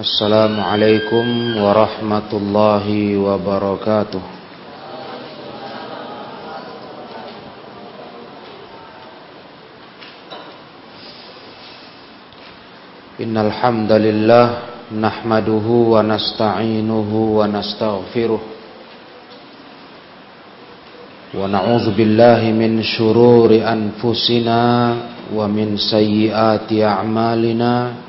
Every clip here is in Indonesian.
Assalamualaikum warahmatullahi wabarakatuh. Innal hamdalillah wa nasta'inuhu wa nastaghfiruh. Wa na'udzu billahi min shururi anfusina wa min sayyiati a'malina.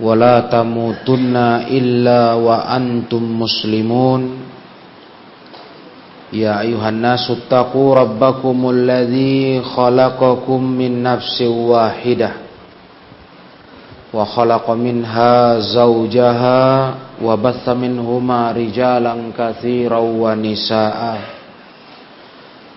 ولا تموتن إلا وأنتم مسلمون يا أيها الناس اتقوا ربكم الذي خلقكم من نفس واحدة وخلق منها زوجها وبث منهما رجالا كثيرا ونساء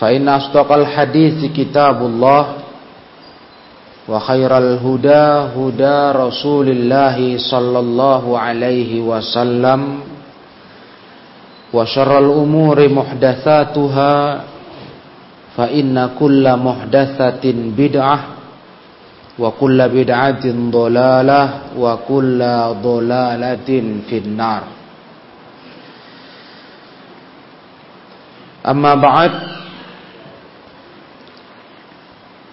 فإن أصدق الحديث كتاب الله وخير الهدى هدى رسول الله صلى الله عليه وسلم وشر الأمور محدثاتها فإن كل محدثة بدعة وكل بدعة ضلالة وكل ضلالة في النار أما بعد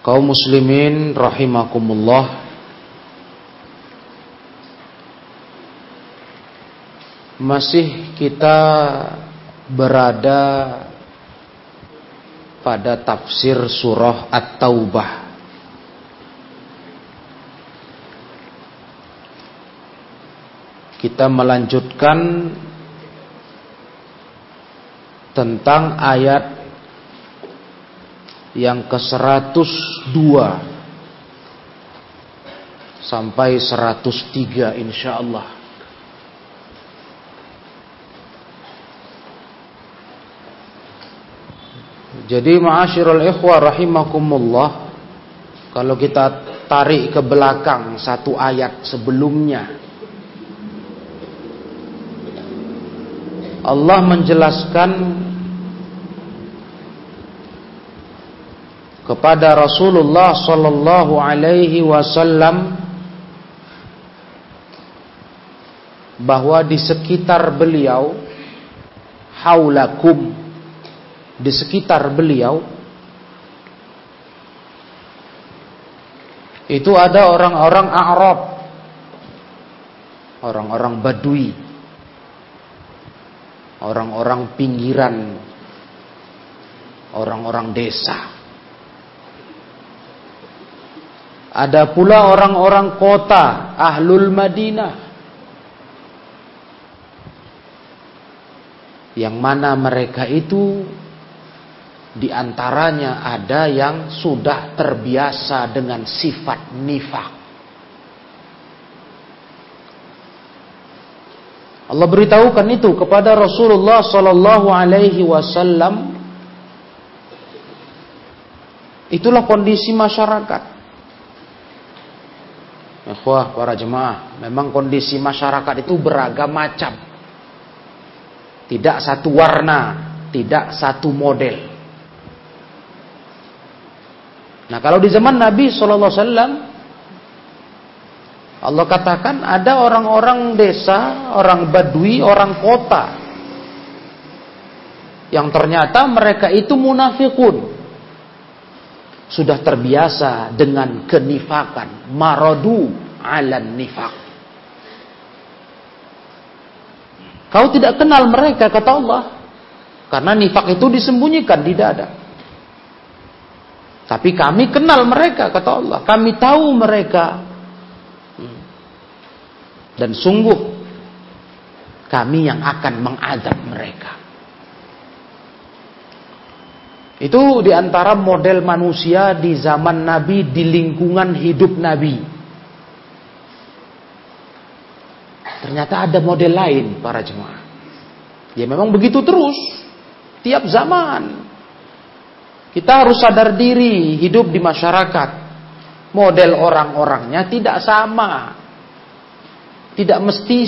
Kaum muslimin rahimakumullah. Masih kita berada pada tafsir surah At-Taubah. Kita melanjutkan tentang ayat yang ke-102 sampai 103 insyaallah. Jadi ma'asyiral ikhwah rahimakumullah kalau kita tarik ke belakang satu ayat sebelumnya Allah menjelaskan kepada Rasulullah sallallahu alaihi wasallam bahwa di sekitar beliau haulakum di sekitar beliau itu ada orang-orang Arab orang-orang Badui orang-orang pinggiran orang-orang desa Ada pula orang-orang kota, ahlul Madinah. Yang mana mereka itu di antaranya ada yang sudah terbiasa dengan sifat nifak. Allah beritahukan itu kepada Rasulullah sallallahu alaihi wasallam. Itulah kondisi masyarakat. Ikhwah para jemaah, memang kondisi masyarakat itu beragam macam. Tidak satu warna, tidak satu model. Nah, kalau di zaman Nabi sallallahu alaihi wasallam Allah katakan ada orang-orang desa, orang badui, orang kota yang ternyata mereka itu munafikun sudah terbiasa dengan kenifakan, maradu ala nifak. Kau tidak kenal mereka kata Allah. Karena nifak itu disembunyikan di dada. Tapi kami kenal mereka kata Allah. Kami tahu mereka. Dan sungguh kami yang akan mengadab mereka. Itu di antara model manusia di zaman Nabi, di lingkungan hidup Nabi. Ternyata ada model lain para jemaah. Ya memang begitu terus. Tiap zaman. Kita harus sadar diri hidup di masyarakat. Model orang-orangnya tidak sama. Tidak mesti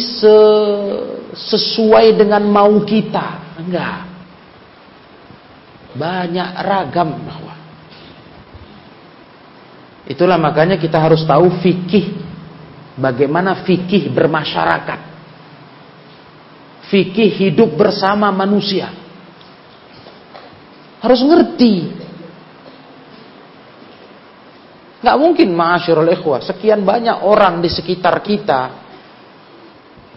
sesuai dengan mau kita. Enggak. Banyak ragam bahwa. Itulah makanya kita harus tahu fikih. Bagaimana fikih bermasyarakat. Fikih hidup bersama manusia. Harus ngerti. Gak mungkin ma'asyurul ikhwah. Sekian banyak orang di sekitar kita.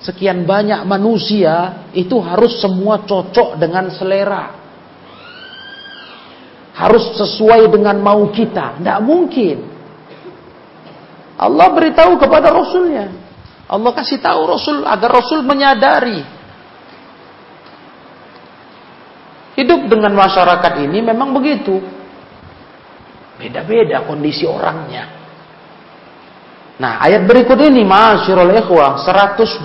Sekian banyak manusia. Itu harus semua cocok dengan selera harus sesuai dengan mau kita. Tidak mungkin. Allah beritahu kepada Rasulnya. Allah kasih tahu Rasul agar Rasul menyadari. Hidup dengan masyarakat ini memang begitu. Beda-beda kondisi orangnya. Nah, ayat berikut ini, Masyirul Ikhwah, 102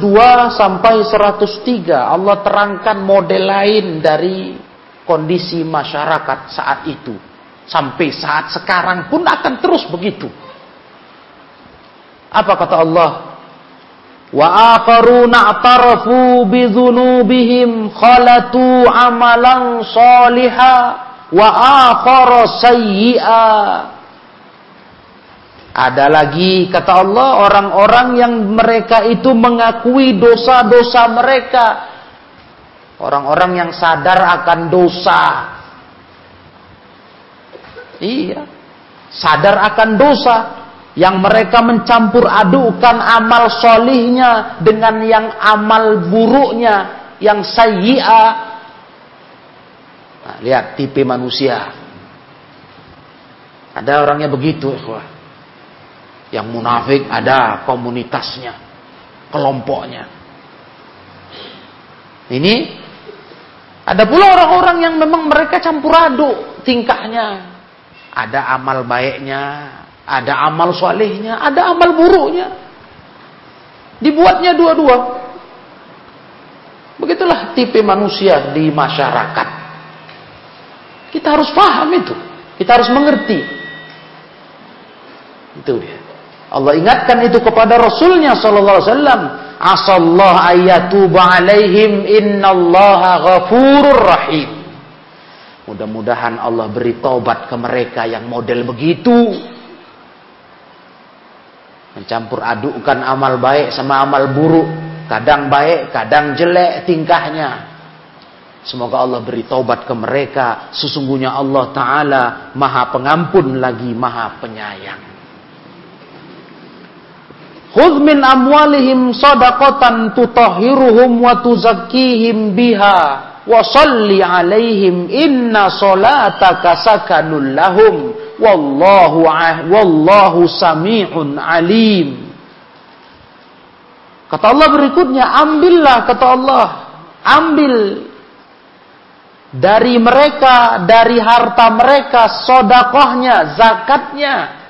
sampai 103, Allah terangkan model lain dari kondisi masyarakat saat itu. Sampai saat sekarang pun akan terus begitu. Apa kata Allah? Wa akharuna atarafu bidzunubihim khalatu amalan saliha wa akhara sayyi'a. Ada lagi kata Allah orang-orang yang mereka itu mengakui dosa-dosa mereka Orang-orang yang sadar akan dosa. Iya. Sadar akan dosa. Yang mereka mencampur adukan amal solihnya dengan yang amal buruknya. Yang sayyi'a. Nah, lihat tipe manusia. Ada orangnya begitu. Yang munafik ada komunitasnya. Kelompoknya. Ini ada pula orang-orang yang memang mereka campur aduk tingkahnya. Ada amal baiknya, ada amal solehnya, ada amal buruknya. Dibuatnya dua-dua. Begitulah tipe manusia di masyarakat. Kita harus paham itu. Kita harus mengerti. Itu dia. Allah ingatkan itu kepada Rasulnya Sallallahu Alaihi Wasallam asallah ayatuba alaihim innallaha ghafurur rahim. Mudah-mudahan Allah beri taubat ke mereka yang model begitu. Mencampur adukkan amal baik sama amal buruk. Kadang baik, kadang jelek tingkahnya. Semoga Allah beri taubat ke mereka. Sesungguhnya Allah Ta'ala maha pengampun lagi maha penyayang. Khudh min amwalihim sadaqatan tutahhiruhum wa tuzakkihim biha wa salli alaihim inna salataka sakanul lahum wallahu wallahu sami'un alim. Kata Allah berikutnya, ambillah kata Allah, ambil dari mereka, dari harta mereka, sodakohnya, zakatnya,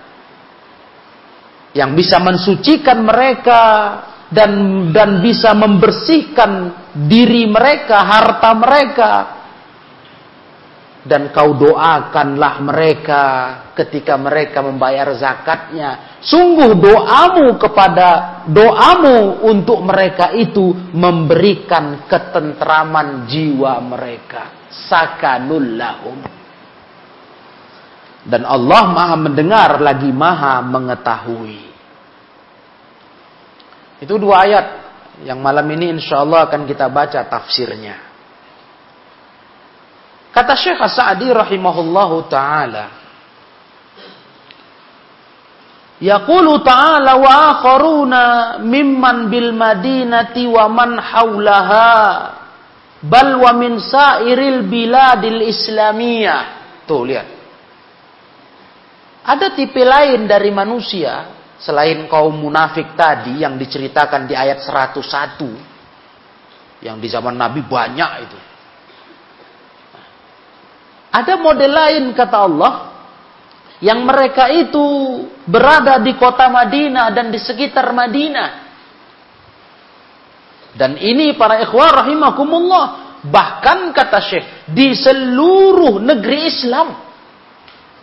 yang bisa mensucikan mereka dan dan bisa membersihkan diri mereka, harta mereka. Dan kau doakanlah mereka ketika mereka membayar zakatnya. Sungguh doamu kepada doamu untuk mereka itu memberikan ketentraman jiwa mereka. Sakanul lahum. Dan Allah maha mendengar lagi maha mengetahui. Itu dua ayat yang malam ini insya Allah akan kita baca tafsirnya. Kata Syekh Sa'di rahimahullahu ta'ala. Yaqulu ta'ala wa akharuna mimman bil madinati wa man haulaha bal wa min sairil biladil islamiyah. Tuh lihat. Ada tipe lain dari manusia selain kaum munafik tadi yang diceritakan di ayat 101 yang di zaman Nabi banyak itu. Ada model lain kata Allah yang mereka itu berada di kota Madinah dan di sekitar Madinah. Dan ini para ikhwah rahimakumullah. Bahkan kata Syekh, di seluruh negeri Islam.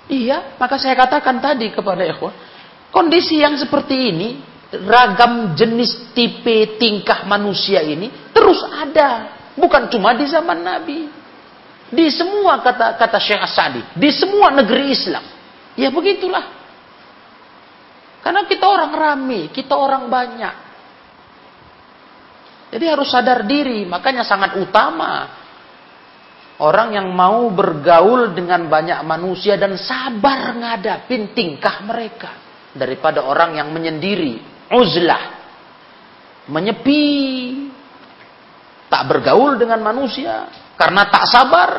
Iya, maka saya katakan tadi kepada ikhwah. Kondisi yang seperti ini, ragam jenis tipe tingkah manusia ini terus ada. Bukan cuma di zaman Nabi. Di semua kata kata Syekh Asadi, di semua negeri Islam. Ya begitulah. Karena kita orang rame, kita orang banyak. Jadi harus sadar diri, makanya sangat utama orang yang mau bergaul dengan banyak manusia dan sabar ngadapin tingkah mereka daripada orang yang menyendiri, uzlah, menyepi, tak bergaul dengan manusia karena tak sabar,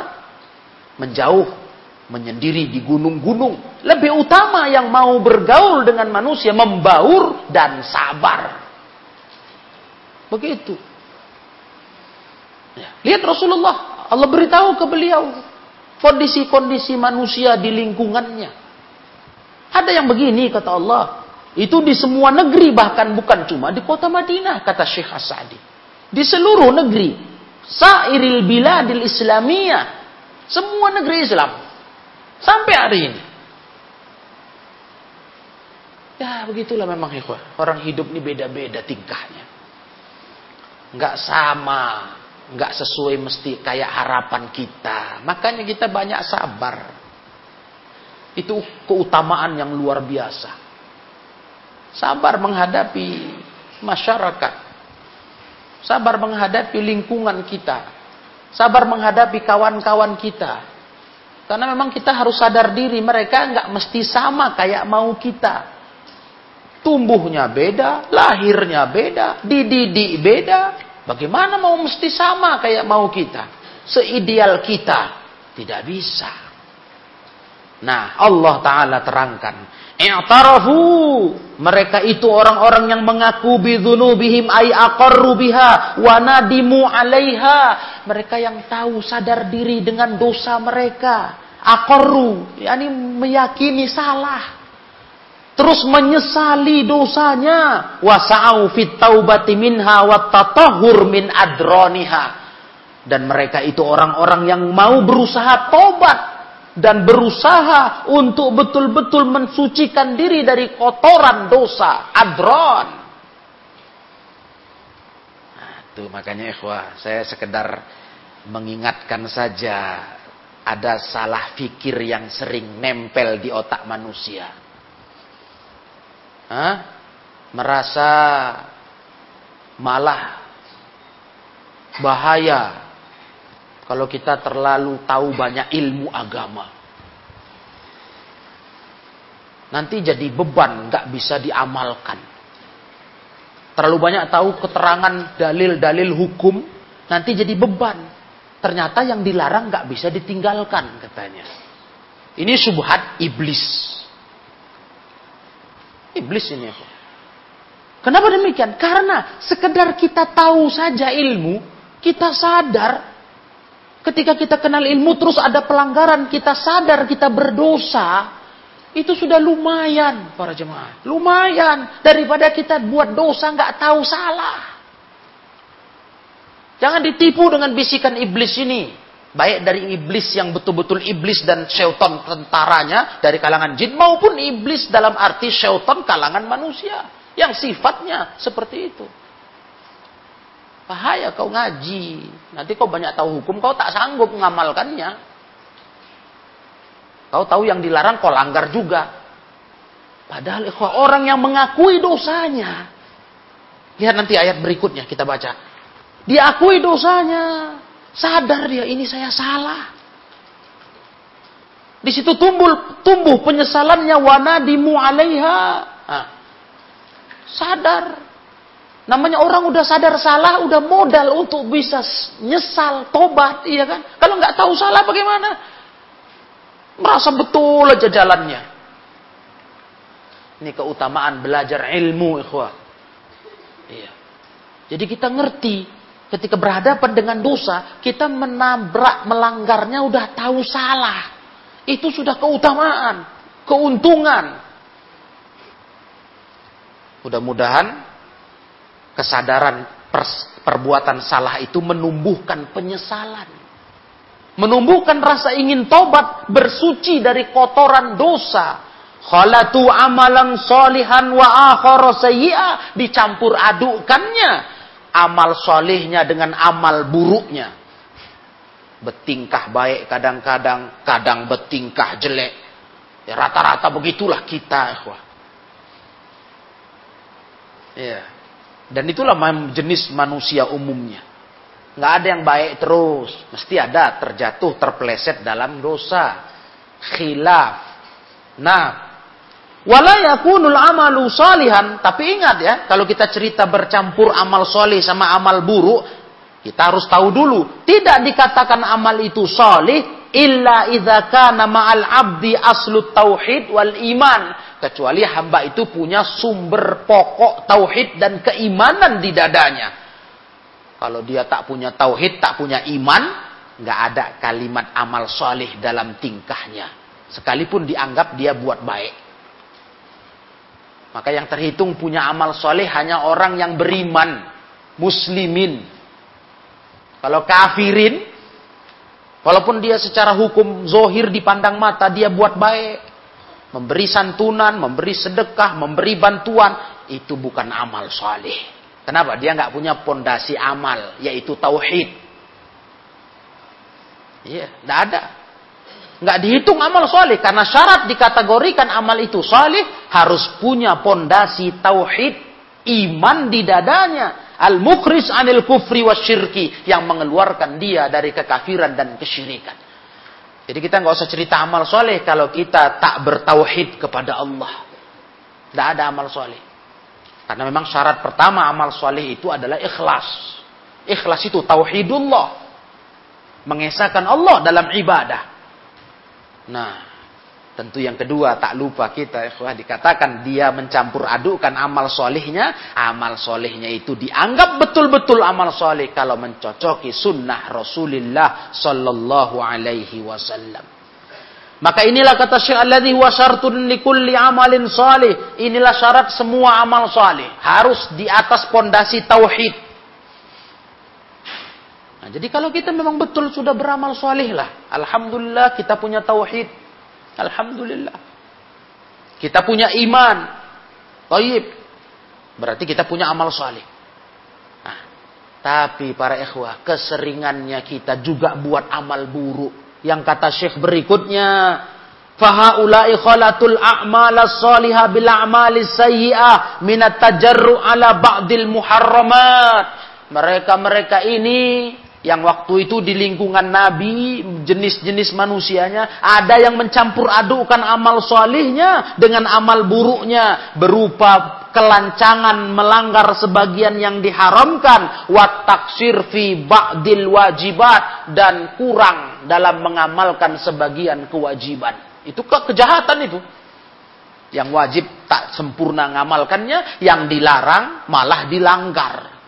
menjauh menyendiri di gunung-gunung. Lebih utama yang mau bergaul dengan manusia, membaur dan sabar. Begitu. Ya. Lihat Rasulullah, Allah beritahu ke beliau kondisi-kondisi manusia di lingkungannya. Ada yang begini kata Allah, itu di semua negeri bahkan bukan cuma di kota Madinah kata Syekh Asadi. Di seluruh negeri, sairil biladil islamiyah, semua negeri Islam Sampai hari ini. Ya begitulah memang ikhwah. Orang hidup ini beda-beda tingkahnya. Nggak sama. Nggak sesuai mesti kayak harapan kita. Makanya kita banyak sabar. Itu keutamaan yang luar biasa. Sabar menghadapi masyarakat. Sabar menghadapi lingkungan kita. Sabar menghadapi kawan-kawan kita karena memang kita harus sadar diri, mereka nggak mesti sama kayak mau kita. Tumbuhnya beda, lahirnya beda, dididik beda. Bagaimana mau mesti sama kayak mau kita? Seideal kita, tidak bisa. Nah, Allah Ta'ala terangkan. I'tarafu. Mereka itu orang-orang yang mengaku bidhunubihim ay aqarru biha wa nadimu alaiha. Mereka yang tahu sadar diri dengan dosa mereka. Aqarru, yakni meyakini salah. Terus menyesali dosanya. Wasa'au fit taubati minha wa min adroniha. Dan mereka itu orang-orang yang mau berusaha tobat dan berusaha untuk betul-betul mensucikan diri dari kotoran dosa adron. Nah, makanya ikhwah, saya sekedar mengingatkan saja ada salah fikir yang sering nempel di otak manusia. Hah? Merasa malah bahaya kalau kita terlalu tahu banyak ilmu agama. Nanti jadi beban, nggak bisa diamalkan. Terlalu banyak tahu keterangan dalil-dalil hukum, nanti jadi beban. Ternyata yang dilarang nggak bisa ditinggalkan katanya. Ini subhat iblis. Iblis ini apa? Kenapa demikian? Karena sekedar kita tahu saja ilmu, kita sadar ketika kita kenal ilmu terus ada pelanggaran, kita sadar kita berdosa, itu sudah lumayan para jemaah. Lumayan daripada kita buat dosa nggak tahu salah. Jangan ditipu dengan bisikan iblis ini. Baik dari iblis yang betul-betul iblis dan syaitan tentaranya dari kalangan jin maupun iblis dalam arti syaitan kalangan manusia yang sifatnya seperti itu. Bahaya kau ngaji. Nanti kau banyak tahu hukum, kau tak sanggup mengamalkannya. Kau tahu yang dilarang kau langgar juga. Padahal orang yang mengakui dosanya. Lihat nanti ayat berikutnya kita baca. Diakui dosanya. Sadar dia, ini saya salah. Di situ tumbuh tumbuh penyesalannya wanadimu alaiha Nah, sadar. Namanya orang udah sadar salah, udah modal untuk bisa nyesal, tobat, iya kan? Kalau nggak tahu salah bagaimana? Merasa betul aja jalannya. Ini keutamaan belajar ilmu, ikhwah. Iya. Jadi kita ngerti ketika berhadapan dengan dosa, kita menabrak, melanggarnya udah tahu salah. Itu sudah keutamaan, keuntungan. Mudah-mudahan kesadaran perbuatan salah itu menumbuhkan penyesalan. Menumbuhkan rasa ingin tobat, bersuci dari kotoran dosa khalatu amalan solihan wa akhara dicampur adukannya amal solihnya dengan amal buruknya. Betingkah baik kadang-kadang kadang betingkah jelek. Ya rata-rata begitulah kita ya. Dan itulah jenis manusia umumnya. Nggak ada yang baik terus. Mesti ada terjatuh terpleset dalam dosa. Khilaf. Nah Wala yakunul amalu salihan. Tapi ingat ya, kalau kita cerita bercampur amal soleh sama amal buruk, kita harus tahu dulu. Tidak dikatakan amal itu soleh, illa idza kana ma'al abdi aslu tauhid wal iman. Kecuali hamba itu punya sumber pokok tauhid dan keimanan di dadanya. Kalau dia tak punya tauhid, tak punya iman, nggak ada kalimat amal soleh dalam tingkahnya. Sekalipun dianggap dia buat baik. Maka yang terhitung punya amal soleh hanya orang yang beriman. Muslimin. Kalau kafirin, walaupun dia secara hukum zohir dipandang mata, dia buat baik. Memberi santunan, memberi sedekah, memberi bantuan, itu bukan amal soleh. Kenapa? Dia nggak punya pondasi amal, yaitu tauhid. Iya, tidak ada. Nggak dihitung amal soleh. Karena syarat dikategorikan amal itu soleh. Harus punya pondasi tauhid. Iman di dadanya. Al-mukris anil kufri wa syirki. Yang mengeluarkan dia dari kekafiran dan kesyirikan. Jadi kita nggak usah cerita amal soleh. Kalau kita tak bertauhid kepada Allah. Tidak ada amal soleh. Karena memang syarat pertama amal soleh itu adalah ikhlas. Ikhlas itu tauhidullah. Mengesahkan Allah dalam ibadah. Nah, tentu yang kedua tak lupa kita ikhwah dikatakan dia mencampur adukan amal solihnya. Amal solihnya itu dianggap betul-betul amal solih kalau mencocoki sunnah Rasulullah Sallallahu Alaihi Wasallam. Maka inilah kata Syekh alladhi wa syartun likulli amalin salih. Inilah syarat semua amal salih. Harus di atas pondasi tauhid. Nah, jadi kalau kita memang betul sudah beramal soleh lah. Alhamdulillah kita punya tauhid. Alhamdulillah. Kita punya iman. Taib. Berarti kita punya amal soleh. Nah, tapi para ikhwah, keseringannya kita juga buat amal buruk. Yang kata syekh berikutnya, fahaulai khalatul a'mal as-salihah bil a'mal sayyi'ah min at-tajarru ala ba'dil muharramat. Mereka-mereka ini yang waktu itu di lingkungan Nabi, jenis-jenis manusianya, ada yang mencampur adukan amal solihnya dengan amal buruknya, berupa kelancangan melanggar sebagian yang diharamkan, wat taksir fi ba'dil wajibat, dan kurang dalam mengamalkan sebagian kewajiban. Itu ke kejahatan itu. Yang wajib tak sempurna ngamalkannya, yang dilarang malah dilanggar.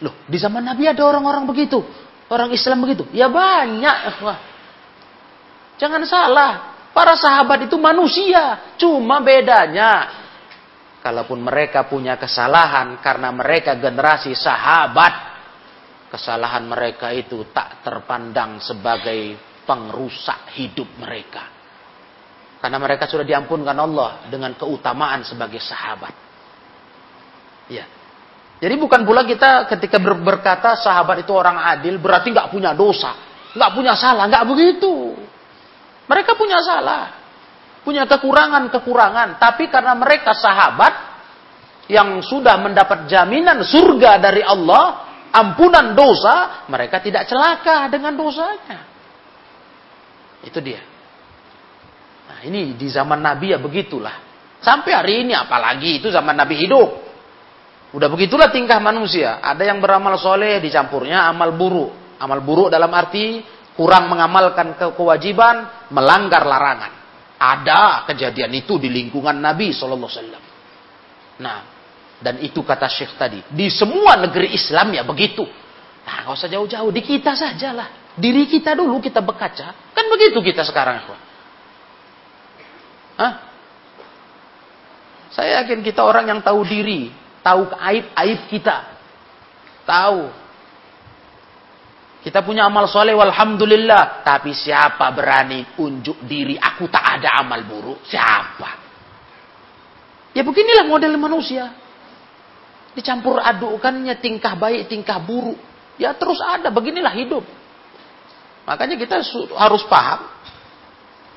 Loh, di zaman Nabi ada orang-orang begitu. Orang Islam begitu. Ya banyak. Wah. Jangan salah. Para sahabat itu manusia. Cuma bedanya. Kalaupun mereka punya kesalahan. Karena mereka generasi sahabat. Kesalahan mereka itu tak terpandang sebagai pengrusak hidup mereka. Karena mereka sudah diampunkan Allah dengan keutamaan sebagai sahabat. Ya, jadi bukan pula kita ketika ber berkata sahabat itu orang adil berarti nggak punya dosa, nggak punya salah, nggak begitu. Mereka punya salah, punya kekurangan-kekurangan, tapi karena mereka sahabat yang sudah mendapat jaminan surga dari Allah, ampunan dosa, mereka tidak celaka dengan dosanya. Itu dia. Nah, ini di zaman Nabi ya begitulah. Sampai hari ini apalagi itu zaman Nabi hidup. Udah begitulah tingkah manusia. Ada yang beramal soleh dicampurnya amal buruk. Amal buruk dalam arti kurang mengamalkan ke kewajiban, melanggar larangan. Ada kejadian itu di lingkungan Nabi Sallallahu Alaihi Wasallam. Nah, dan itu kata Syekh tadi. Di semua negeri Islam ya begitu. Nah, nggak usah jauh-jauh. Di kita sajalah. Diri kita dulu kita berkaca. Kan begitu kita sekarang. Hah? Saya yakin kita orang yang tahu diri. Tahu aib-aib kita. Tahu. Kita punya amal soleh, walhamdulillah. Tapi siapa berani unjuk diri, aku tak ada amal buruk? Siapa? Ya beginilah model manusia. Dicampur adukannya tingkah baik, tingkah buruk. Ya terus ada, beginilah hidup. Makanya kita harus paham.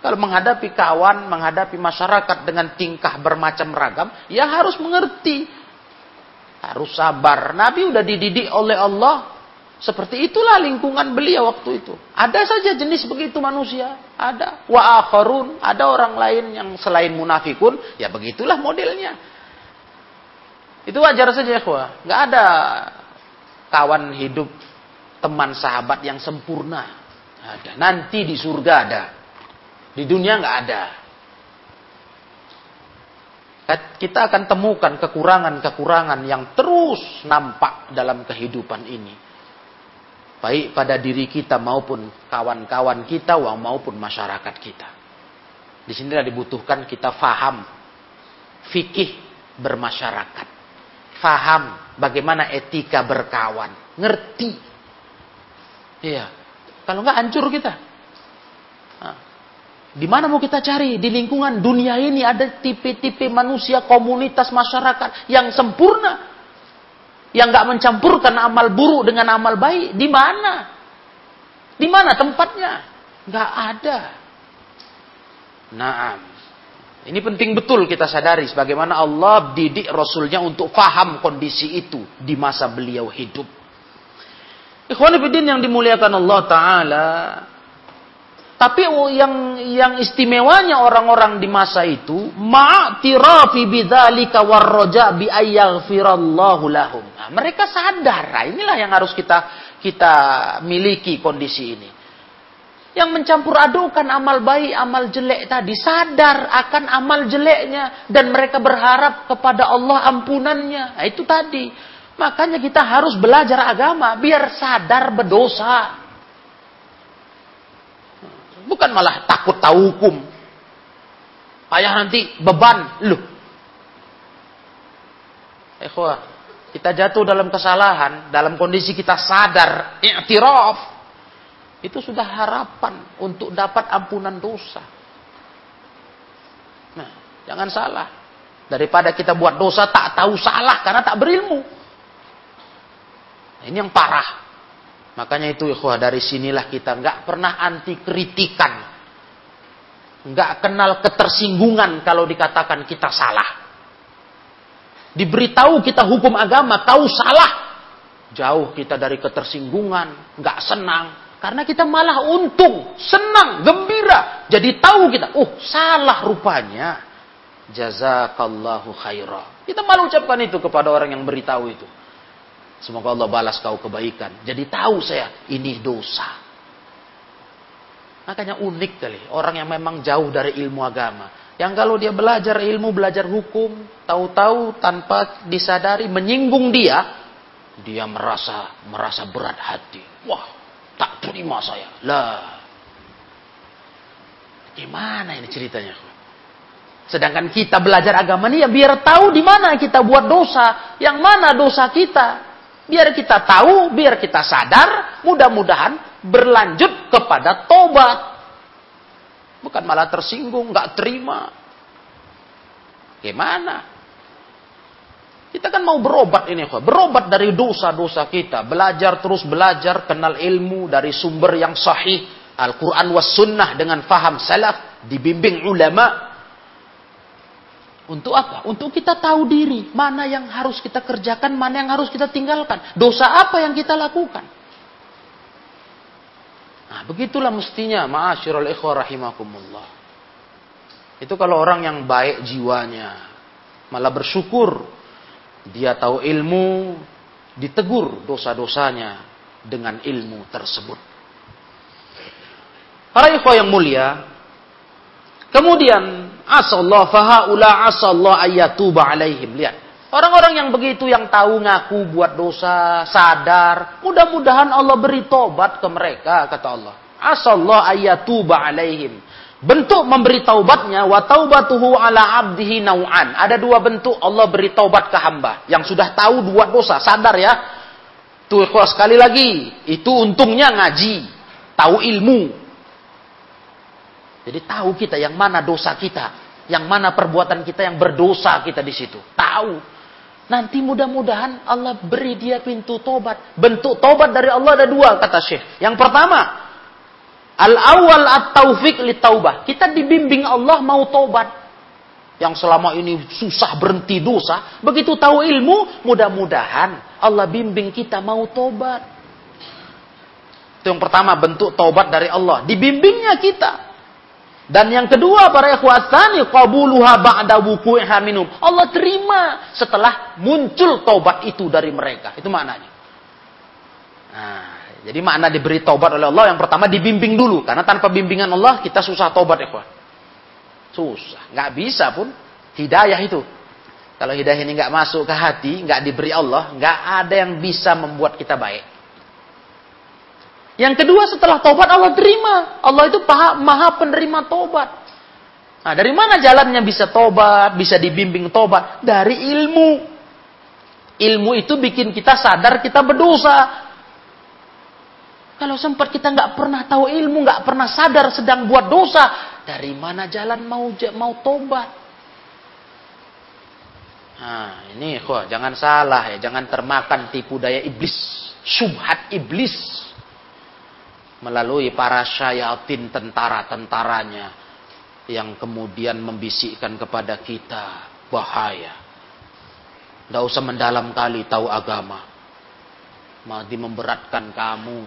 Kalau menghadapi kawan, menghadapi masyarakat dengan tingkah bermacam ragam, ya harus mengerti. Harus sabar. Nabi udah dididik oleh Allah. Seperti itulah lingkungan beliau waktu itu. Ada saja jenis begitu manusia. Ada. Wa akharun. Ada orang lain yang selain munafikun. Ya begitulah modelnya. Itu wajar saja ya Nggak ada kawan hidup, teman sahabat yang sempurna. Ada. Nanti di surga ada. Di dunia nggak ada. Kita akan temukan kekurangan-kekurangan yang terus nampak dalam kehidupan ini. Baik pada diri kita maupun kawan-kawan kita maupun masyarakat kita. Di sinilah dibutuhkan kita faham fikih bermasyarakat faham bagaimana etika berkawan, ngerti. Iya. Kalau nggak hancur kita. Nah, di mana mau kita cari? Di lingkungan dunia ini ada tipe-tipe manusia, komunitas masyarakat yang sempurna. Yang nggak mencampurkan amal buruk dengan amal baik. Di mana? Di mana tempatnya? Nggak ada. Naam. Ini penting betul kita sadari sebagaimana Allah didik Rasulnya untuk faham kondisi itu di masa beliau hidup. Ikhwan yang dimuliakan Allah Ta'ala. Tapi yang yang istimewanya orang-orang di masa itu, ma'tirafi bidzalika warroja bi ayyaghfirallahu lahum. Nah, mereka sadar, nah, inilah yang harus kita kita miliki kondisi ini yang mencampur adukan amal baik, amal jelek tadi sadar akan amal jeleknya dan mereka berharap kepada Allah ampunannya. Nah, itu tadi. Makanya kita harus belajar agama biar sadar berdosa. Bukan malah takut tahu hukum. Payah nanti beban. Loh. Ikhwah, kita jatuh dalam kesalahan, dalam kondisi kita sadar, i'tiraf, itu sudah harapan untuk dapat ampunan dosa. Nah, jangan salah. Daripada kita buat dosa tak tahu salah karena tak berilmu. Nah, ini yang parah. Makanya itu ikhwah dari sinilah kita nggak pernah anti kritikan. Nggak kenal ketersinggungan kalau dikatakan kita salah. Diberitahu kita hukum agama, tahu salah. Jauh kita dari ketersinggungan, nggak senang, karena kita malah untung, senang, gembira. Jadi tahu kita, oh salah rupanya. Jazakallahu khairah. Kita malah ucapkan itu kepada orang yang beritahu itu. Semoga Allah balas kau kebaikan. Jadi tahu saya, ini dosa. Makanya unik kali. Orang yang memang jauh dari ilmu agama. Yang kalau dia belajar ilmu, belajar hukum. Tahu-tahu tanpa disadari menyinggung dia. Dia merasa merasa berat hati. Wah Tak terima saya. Lah. Gimana ini ceritanya? Sedangkan kita belajar agama ini ya biar tahu di mana kita buat dosa, yang mana dosa kita. Biar kita tahu, biar kita sadar, mudah-mudahan berlanjut kepada tobat. Bukan malah tersinggung, nggak terima. Gimana? Kita kan mau berobat ini, berobat dari dosa-dosa kita, belajar terus belajar, kenal ilmu dari sumber yang sahih, Al-Quran was sunnah dengan faham salaf, dibimbing ulama. Untuk apa? Untuk kita tahu diri, mana yang harus kita kerjakan, mana yang harus kita tinggalkan. Dosa apa yang kita lakukan. Nah, begitulah mestinya, ma'asyiral ikhwah rahimakumullah. Itu kalau orang yang baik jiwanya, malah bersyukur dia tahu ilmu, ditegur dosa-dosanya dengan ilmu tersebut. Para ikhwah yang mulia, kemudian asallahu fahaula asallahu ayatuba alaihim. Lihat, Orang-orang yang begitu yang tahu ngaku buat dosa, sadar, mudah-mudahan Allah beri tobat ke mereka kata Allah. Asallahu ayatuba alaihim. Bentuk memberi taubatnya wa taubatuhu ala abdihi nau'an. Ada dua bentuk Allah beri taubat ke hamba yang sudah tahu buat dosa, sadar ya. Tuh sekali lagi, itu untungnya ngaji, tahu ilmu. Jadi tahu kita yang mana dosa kita, yang mana perbuatan kita yang berdosa kita di situ. Tahu. Nanti mudah-mudahan Allah beri dia pintu tobat. Bentuk tobat dari Allah ada dua kata Syekh. Yang pertama, al-awwal at-taufik li taubah. Kita dibimbing Allah mau tobat. Yang selama ini susah berhenti dosa, begitu tahu ilmu, mudah-mudahan Allah bimbing kita mau tobat. Itu yang pertama bentuk tobat dari Allah, dibimbingnya kita. Dan yang kedua para ikhwatani qabuluha ba'da wuku'iha minum. Allah terima setelah muncul taubat itu dari mereka. Itu maknanya. Nah, jadi makna diberi taubat oleh Allah yang pertama dibimbing dulu karena tanpa bimbingan Allah kita susah taubat ya, Susah, nggak bisa pun hidayah itu. Kalau hidayah ini nggak masuk ke hati, nggak diberi Allah, nggak ada yang bisa membuat kita baik. Yang kedua setelah tobat Allah terima. Allah itu paha, maha penerima tobat. Nah, dari mana jalannya bisa tobat, bisa dibimbing tobat? Dari ilmu. Ilmu itu bikin kita sadar kita berdosa. Kalau sempat kita nggak pernah tahu ilmu, nggak pernah sadar sedang buat dosa, dari mana jalan mau mau tobat? Nah, ini kok jangan salah ya, jangan termakan tipu daya iblis, subhat iblis melalui para syayatin tentara-tentaranya yang kemudian membisikkan kepada kita bahaya. Tidak usah mendalam kali tahu agama. Mati memberatkan kamu.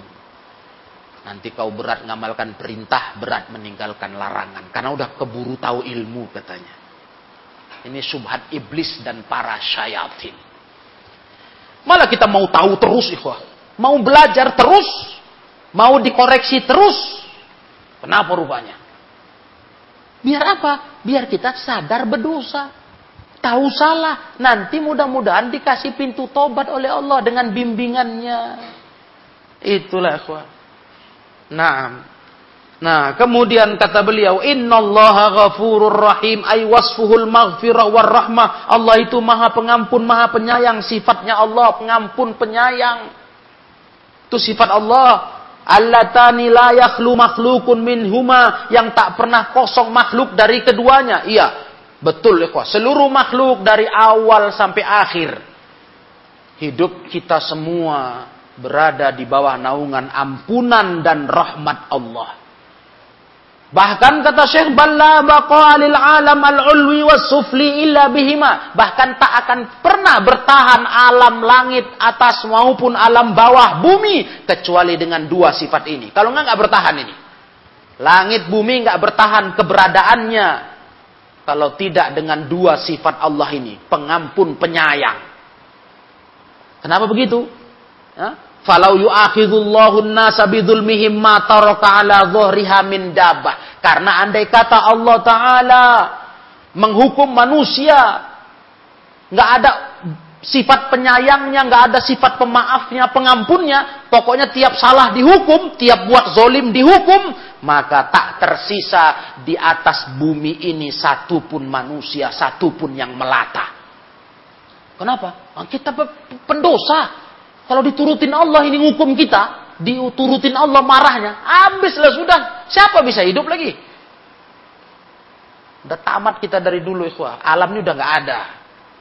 Nanti kau berat ngamalkan perintah, berat meninggalkan larangan. Karena udah keburu tahu ilmu katanya. Ini subhat iblis dan para syayatin. Malah kita mau tahu terus ikhwah. Mau belajar terus Mau dikoreksi terus. Kenapa rupanya? Biar apa? Biar kita sadar berdosa. Tahu salah. Nanti mudah-mudahan dikasih pintu tobat oleh Allah dengan bimbingannya. Itulah ikhwan. Nah, Nah, kemudian kata beliau, "Innallaha ghafurur rahim ay wasfuhul maghfirah war rahmah." Allah itu Maha Pengampun, Maha Penyayang. Sifatnya Allah pengampun, penyayang. Itu sifat Allah. Allatani la yakhlu makhlukun minhuma yang tak pernah kosong makhluk dari keduanya. Iya, betul ya Seluruh makhluk dari awal sampai akhir. Hidup kita semua berada di bawah naungan ampunan dan rahmat Allah. Bahkan kata Syekh Balla baqalil alam al-ulwi was sufli illa bihima. Bahkan tak akan pernah bertahan alam langit atas maupun alam bawah bumi kecuali dengan dua sifat ini. Kalau enggak enggak bertahan ini. Langit bumi enggak bertahan keberadaannya kalau tidak dengan dua sifat Allah ini, pengampun, penyayang. Kenapa begitu? Falau an-nasa bidzulmihim ma taraka min dabah. Karena andai kata Allah taala menghukum manusia nggak ada sifat penyayangnya, nggak ada sifat pemaafnya, pengampunnya, pokoknya tiap salah dihukum, tiap buat zolim dihukum, maka tak tersisa di atas bumi ini satupun manusia, satupun yang melata. Kenapa? Kita pendosa, kalau diturutin Allah ini hukum kita, diturutin Allah marahnya, habislah sudah. Siapa bisa hidup lagi? Udah tamat kita dari dulu ikhwah. Alam ini udah nggak ada.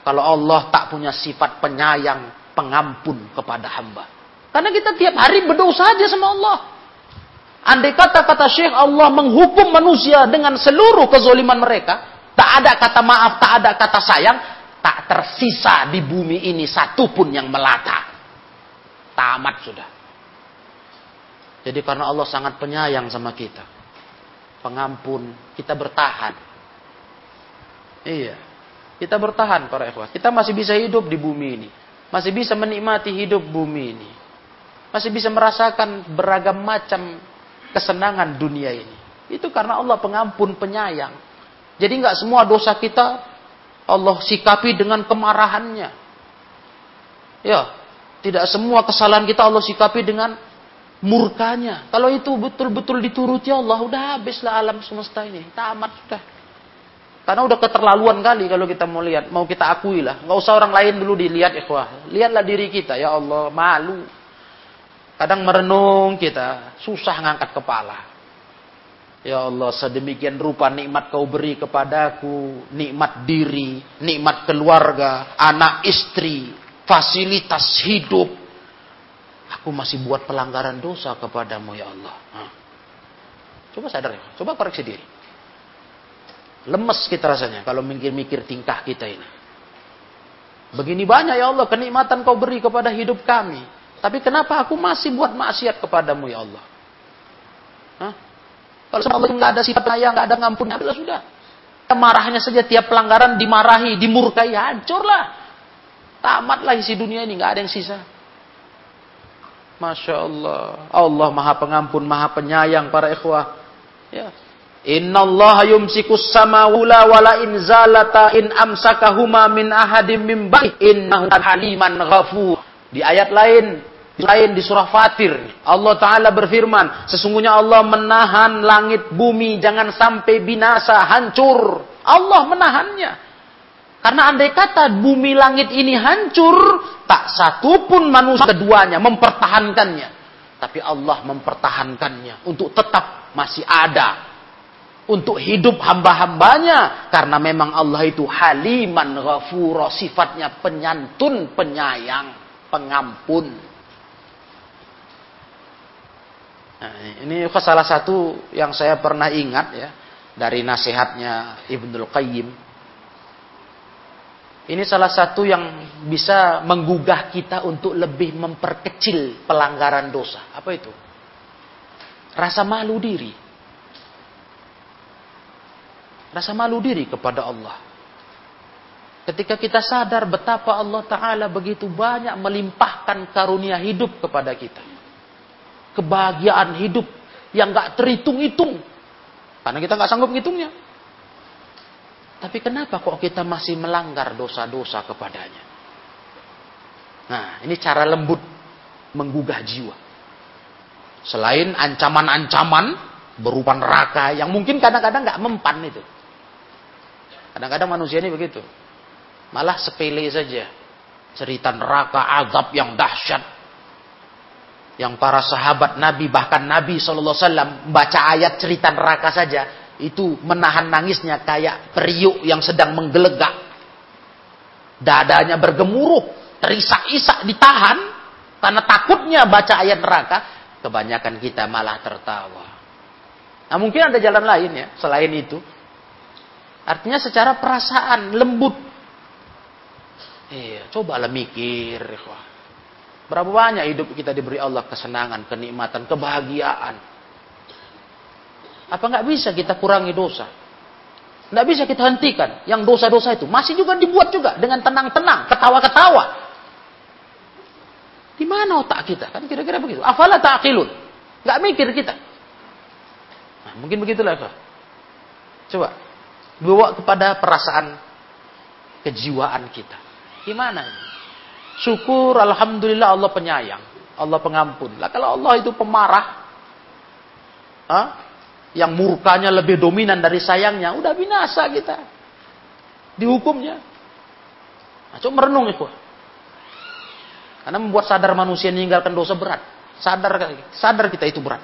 Kalau Allah tak punya sifat penyayang, pengampun kepada hamba. Karena kita tiap hari berdosa aja sama Allah. Andai kata kata Syekh Allah menghukum manusia dengan seluruh kezoliman mereka, tak ada kata maaf, tak ada kata sayang, tak tersisa di bumi ini satupun yang melata. Tamat sudah. Jadi karena Allah sangat penyayang sama kita. Pengampun, kita bertahan. Iya. Kita bertahan para ikhwah. Kita masih bisa hidup di bumi ini. Masih bisa menikmati hidup bumi ini. Masih bisa merasakan beragam macam kesenangan dunia ini. Itu karena Allah pengampun penyayang. Jadi nggak semua dosa kita Allah sikapi dengan kemarahannya. Ya, tidak semua kesalahan kita Allah sikapi dengan murkanya. Kalau itu betul-betul dituruti Allah, udah habislah alam semesta ini. Tamat sudah. Karena udah keterlaluan kali kalau kita mau lihat, mau kita akui lah. Nggak usah orang lain dulu dilihat ikhwah. Lihatlah diri kita, ya Allah, malu. Kadang merenung kita, susah ngangkat kepala. Ya Allah, sedemikian rupa nikmat kau beri kepadaku. Nikmat diri, nikmat keluarga, anak istri, fasilitas hidup. Aku masih buat pelanggaran dosa kepadamu ya Allah. Coba sadar ya, coba koreksi diri. Lemes kita rasanya kalau mikir-mikir tingkah kita ini. Begini banyak ya Allah kenikmatan kau beri kepada hidup kami. Tapi kenapa aku masih buat maksiat kepadamu ya Allah? Hah? Kalau sama Allah nggak ada sifat ayah, nggak ada ngampun, ya sudah. Marahnya saja tiap pelanggaran dimarahi, dimurkai, hancurlah. Tamatlah isi dunia ini, nggak ada yang sisa. Masya Allah. Allah maha pengampun, maha penyayang para ikhwah. Ya. Inna Allah yumsikus samawula wala in zalata in amsakahuma min ahadim min baik innahu haliman ghafur. Di ayat lain, lain di surah Fatir, Allah Ta'ala berfirman, sesungguhnya Allah menahan langit bumi jangan sampai binasa, hancur. Allah menahannya. Karena andai kata bumi langit ini hancur, tak satu pun manusia keduanya mempertahankannya. Tapi Allah mempertahankannya untuk tetap masih ada. Untuk hidup hamba-hambanya. Karena memang Allah itu haliman ghafura sifatnya penyantun penyayang pengampun. Nah, ini salah satu yang saya pernah ingat ya dari nasihatnya Ibnul Qayyim ini salah satu yang bisa menggugah kita untuk lebih memperkecil pelanggaran dosa apa itu rasa malu diri Rasa malu diri kepada Allah. Ketika kita sadar betapa Allah Ta'ala begitu banyak melimpahkan karunia hidup kepada kita. Kebahagiaan hidup yang gak terhitung-hitung. Karena kita gak sanggup ngitungnya. Tapi kenapa kok kita masih melanggar dosa-dosa kepadanya? Nah, ini cara lembut menggugah jiwa. Selain ancaman-ancaman berupa neraka yang mungkin kadang-kadang gak mempan itu. Kadang-kadang manusia ini begitu. Malah sepele saja. Cerita neraka, azab yang dahsyat. Yang para sahabat Nabi, bahkan Nabi SAW membaca ayat cerita neraka saja. Itu menahan nangisnya kayak periuk yang sedang menggelegak. Dadanya bergemuruh, terisak-isak, ditahan. Karena takutnya baca ayat neraka. Kebanyakan kita malah tertawa. Nah mungkin ada jalan lain ya, selain itu. Artinya secara perasaan lembut. Iya, cobalah mikir, Berapa banyak hidup kita diberi Allah kesenangan, kenikmatan, kebahagiaan. Apa nggak bisa kita kurangi dosa? Nggak bisa kita hentikan yang dosa-dosa itu. Masih juga dibuat juga dengan tenang-tenang, ketawa-ketawa. Di mana otak kita? Kan kira-kira begitu. Afala ta'qilun. Nggak mikir kita. Nah, mungkin begitulah. Coba Bawa kepada perasaan kejiwaan kita. Gimana ini? Syukur Alhamdulillah Allah penyayang. Allah pengampun. Lah kalau Allah itu pemarah. Ha? Yang murkanya lebih dominan dari sayangnya. Udah binasa kita. Dihukumnya. Nah, coba merenung itu. Karena membuat sadar manusia meninggalkan dosa berat. Sadar sadar kita itu berat.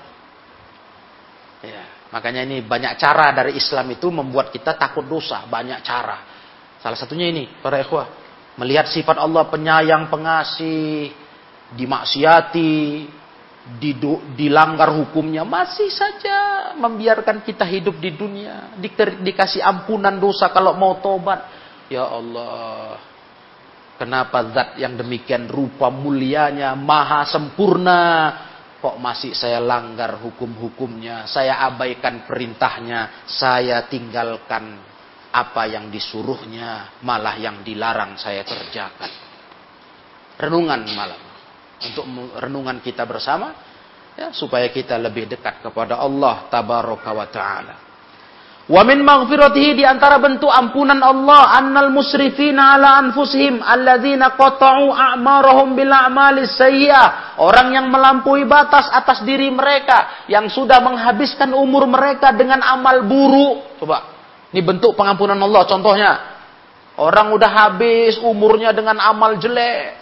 Ya. Makanya ini banyak cara dari Islam itu membuat kita takut dosa. Banyak cara. Salah satunya ini, para ikhwah. Melihat sifat Allah penyayang, pengasih, dimaksiati, dilanggar hukumnya. Masih saja membiarkan kita hidup di dunia. Di, dikasih ampunan dosa kalau mau tobat. Ya Allah. Kenapa zat yang demikian rupa mulianya, maha sempurna, kok masih saya langgar hukum-hukumnya, saya abaikan perintahnya, saya tinggalkan apa yang disuruhnya, malah yang dilarang saya kerjakan. Renungan malam. Untuk renungan kita bersama, ya, supaya kita lebih dekat kepada Allah tabaraka wa ta'ala. Wa min maghfiratihi di antara bentuk ampunan Allah annal musrifina ala anfusihim alladzina qata'u a'marahum bil a'mali sayyi'ah. Orang yang melampaui batas atas diri mereka yang sudah menghabiskan umur mereka dengan amal buruk. Coba ini bentuk pengampunan Allah contohnya. Orang udah habis umurnya dengan amal jelek.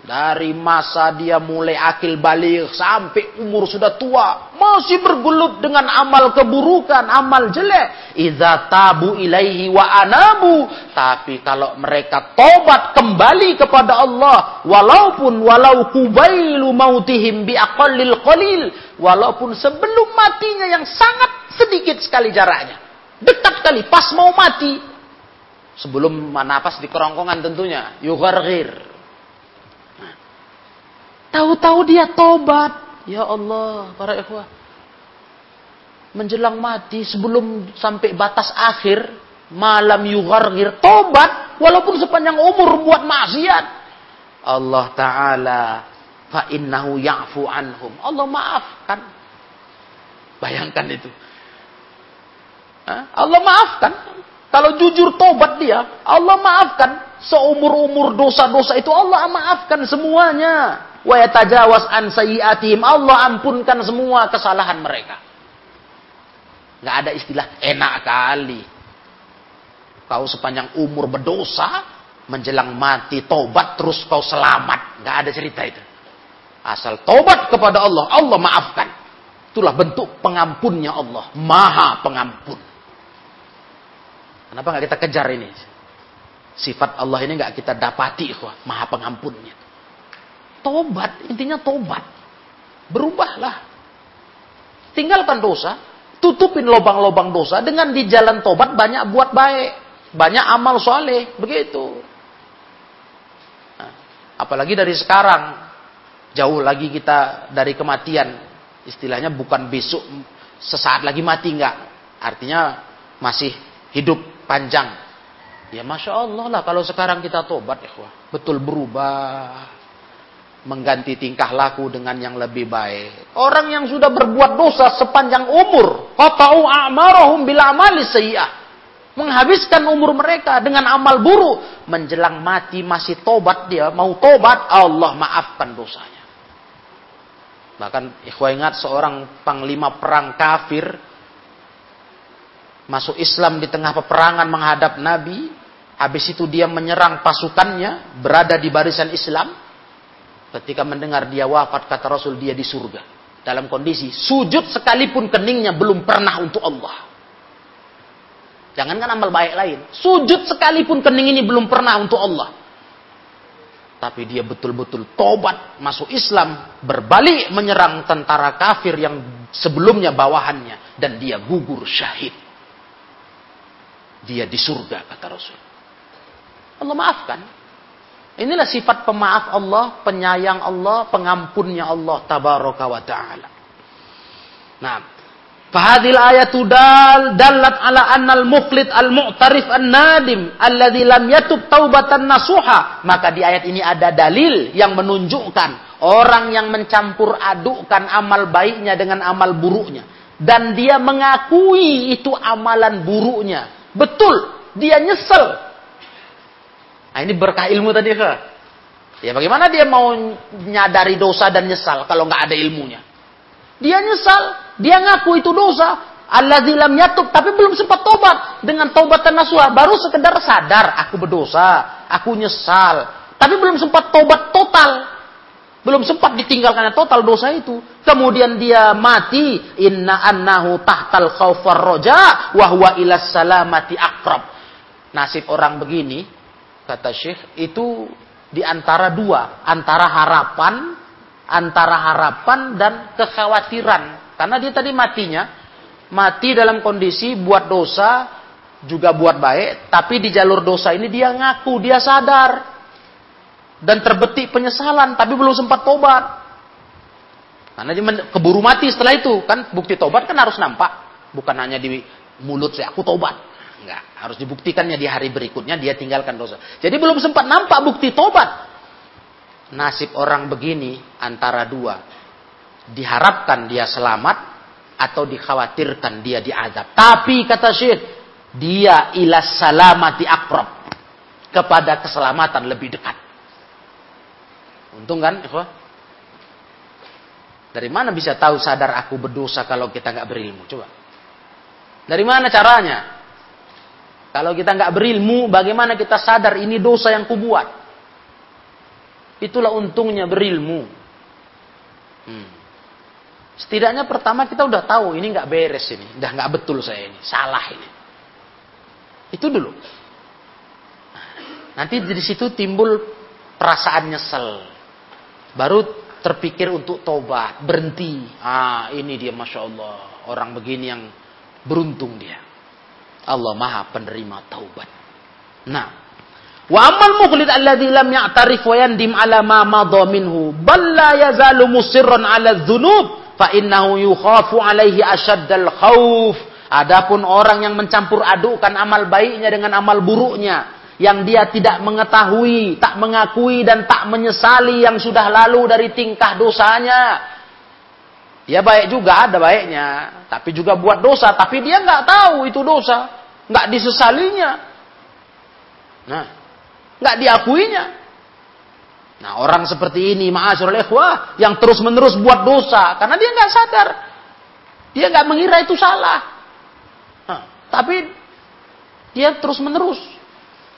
Dari masa dia mulai akil balik sampai umur sudah tua. Masih bergelut dengan amal keburukan, amal jelek. Iza tabu ilaihi wa anabu. Tapi kalau mereka tobat kembali kepada Allah. Walaupun walau kubailu mautihim bi aqallil qalil. Walaupun sebelum matinya yang sangat Sedikit sekali jaraknya. Dekat sekali, pas mau mati. Sebelum napas di kerongkongan tentunya. Yughargir. Tahu-tahu dia tobat. Ya Allah, para ikhwah. Menjelang mati sebelum sampai batas akhir. Malam yughargir. Tobat. Walaupun sepanjang umur buat maksiat. Allah Ta'ala. Fa'innahu ya'fu anhum. Allah maafkan. Bayangkan itu. Allah maafkan. Kalau jujur tobat dia, Allah maafkan. Seumur-umur dosa-dosa itu Allah maafkan semuanya. Wa yatajawas an sayyiatihim. Allah ampunkan semua kesalahan mereka. Nggak ada istilah enak kali. Kau sepanjang umur berdosa, menjelang mati tobat terus kau selamat. Nggak ada cerita itu. Asal tobat kepada Allah, Allah maafkan. Itulah bentuk pengampunnya Allah. Maha pengampun. Kenapa nggak kita kejar ini? Sifat Allah ini nggak kita dapati, wah, maha pengampunnya. Tobat, intinya tobat. Berubahlah. Tinggalkan dosa, tutupin lubang-lubang dosa dengan di jalan tobat banyak buat baik, banyak amal soleh, begitu. Nah, apalagi dari sekarang, jauh lagi kita dari kematian, istilahnya bukan besok sesaat lagi mati nggak, artinya masih hidup panjang. Ya Masya Allah lah kalau sekarang kita tobat. Betul berubah. Mengganti tingkah laku dengan yang lebih baik. Orang yang sudah berbuat dosa sepanjang umur. Qata'u a'marahum bila amali sayyah. Menghabiskan umur mereka dengan amal buruk. Menjelang mati masih tobat dia. Mau tobat Allah maafkan dosanya. Bahkan ikhwah ingat seorang panglima perang kafir masuk Islam di tengah peperangan menghadap Nabi, habis itu dia menyerang pasukannya, berada di barisan Islam. Ketika mendengar dia wafat, kata Rasul, dia di surga. Dalam kondisi sujud sekalipun keningnya belum pernah untuk Allah. Jangankan amal baik lain. Sujud sekalipun kening ini belum pernah untuk Allah. Tapi dia betul-betul tobat, masuk Islam, berbalik menyerang tentara kafir yang sebelumnya bawahannya. Dan dia gugur syahid dia di surga kata Rasul. Allah maafkan. Inilah sifat pemaaf Allah, penyayang Allah, pengampunnya Allah tabaraka wa taala. Nah, Fahadil ayat dal dalat ala annal muflit al mu'tarif an nadim alladzi lam yatub taubatan nasuha. Maka di ayat ini ada dalil yang menunjukkan orang yang mencampur adukkan amal baiknya dengan amal buruknya dan dia mengakui itu amalan buruknya Betul, dia nyesel. Nah, ini berkah ilmu tadi ke. Ya bagaimana dia mau nyadari dosa dan nyesal kalau nggak ada ilmunya? Dia nyesal, dia ngaku itu dosa. Allah lam yatub, tapi belum sempat tobat. Dengan dan nasuha, baru sekedar sadar, aku berdosa, aku nyesal. Tapi belum sempat tobat total. Belum sempat ditinggalkannya total dosa itu. Kemudian dia mati. Inna annahu tahtal khawfar roja. Wahwa ilas salamati akrab. Nasib orang begini. Kata Syekh. Itu di antara dua. Antara harapan. Antara harapan dan kekhawatiran. Karena dia tadi matinya. Mati dalam kondisi buat dosa. Juga buat baik. Tapi di jalur dosa ini dia ngaku. Dia sadar dan terbetik penyesalan tapi belum sempat tobat. Karena dia keburu mati setelah itu kan bukti tobat kan harus nampak, bukan hanya di mulut saya, aku tobat. Enggak, harus dibuktikannya di hari berikutnya dia tinggalkan dosa. Jadi belum sempat nampak bukti tobat. Nasib orang begini antara dua. Diharapkan dia selamat atau dikhawatirkan dia diazab. Tapi kata Syekh, dia ilas salamati akrab. Kepada keselamatan lebih dekat. Untung kan? Dari mana bisa tahu sadar aku berdosa kalau kita nggak berilmu? Coba. Dari mana caranya? Kalau kita nggak berilmu, bagaimana kita sadar ini dosa yang kubuat? Itulah untungnya berilmu. Hmm. Setidaknya pertama kita udah tahu ini nggak beres ini, udah nggak betul saya ini, salah ini. Itu dulu. Nanti di situ timbul perasaan nyesel. Baru terpikir untuk tobat, berhenti. Ah, ini dia Masya Allah. Orang begini yang beruntung dia. Allah maha penerima taubat. Nah, wa amal mukhlid alladhi lam ya'tarif wa yandim ala ma madha minhu bal la yazalu musirran ala dhunub fa innahu yukhafu alaihi ashaddal khauf Adapun orang yang mencampur adukkan amal baiknya dengan amal buruknya, yang dia tidak mengetahui, tak mengakui dan tak menyesali yang sudah lalu dari tingkah dosanya. Dia baik juga ada baiknya, tapi juga buat dosa, tapi dia nggak tahu itu dosa, nggak disesalinya. Nah, nggak diakuinya. Nah, orang seperti ini, ma'asyurul ikhwah, yang terus-menerus buat dosa, karena dia nggak sadar. Dia nggak mengira itu salah. Tapi dia terus menerus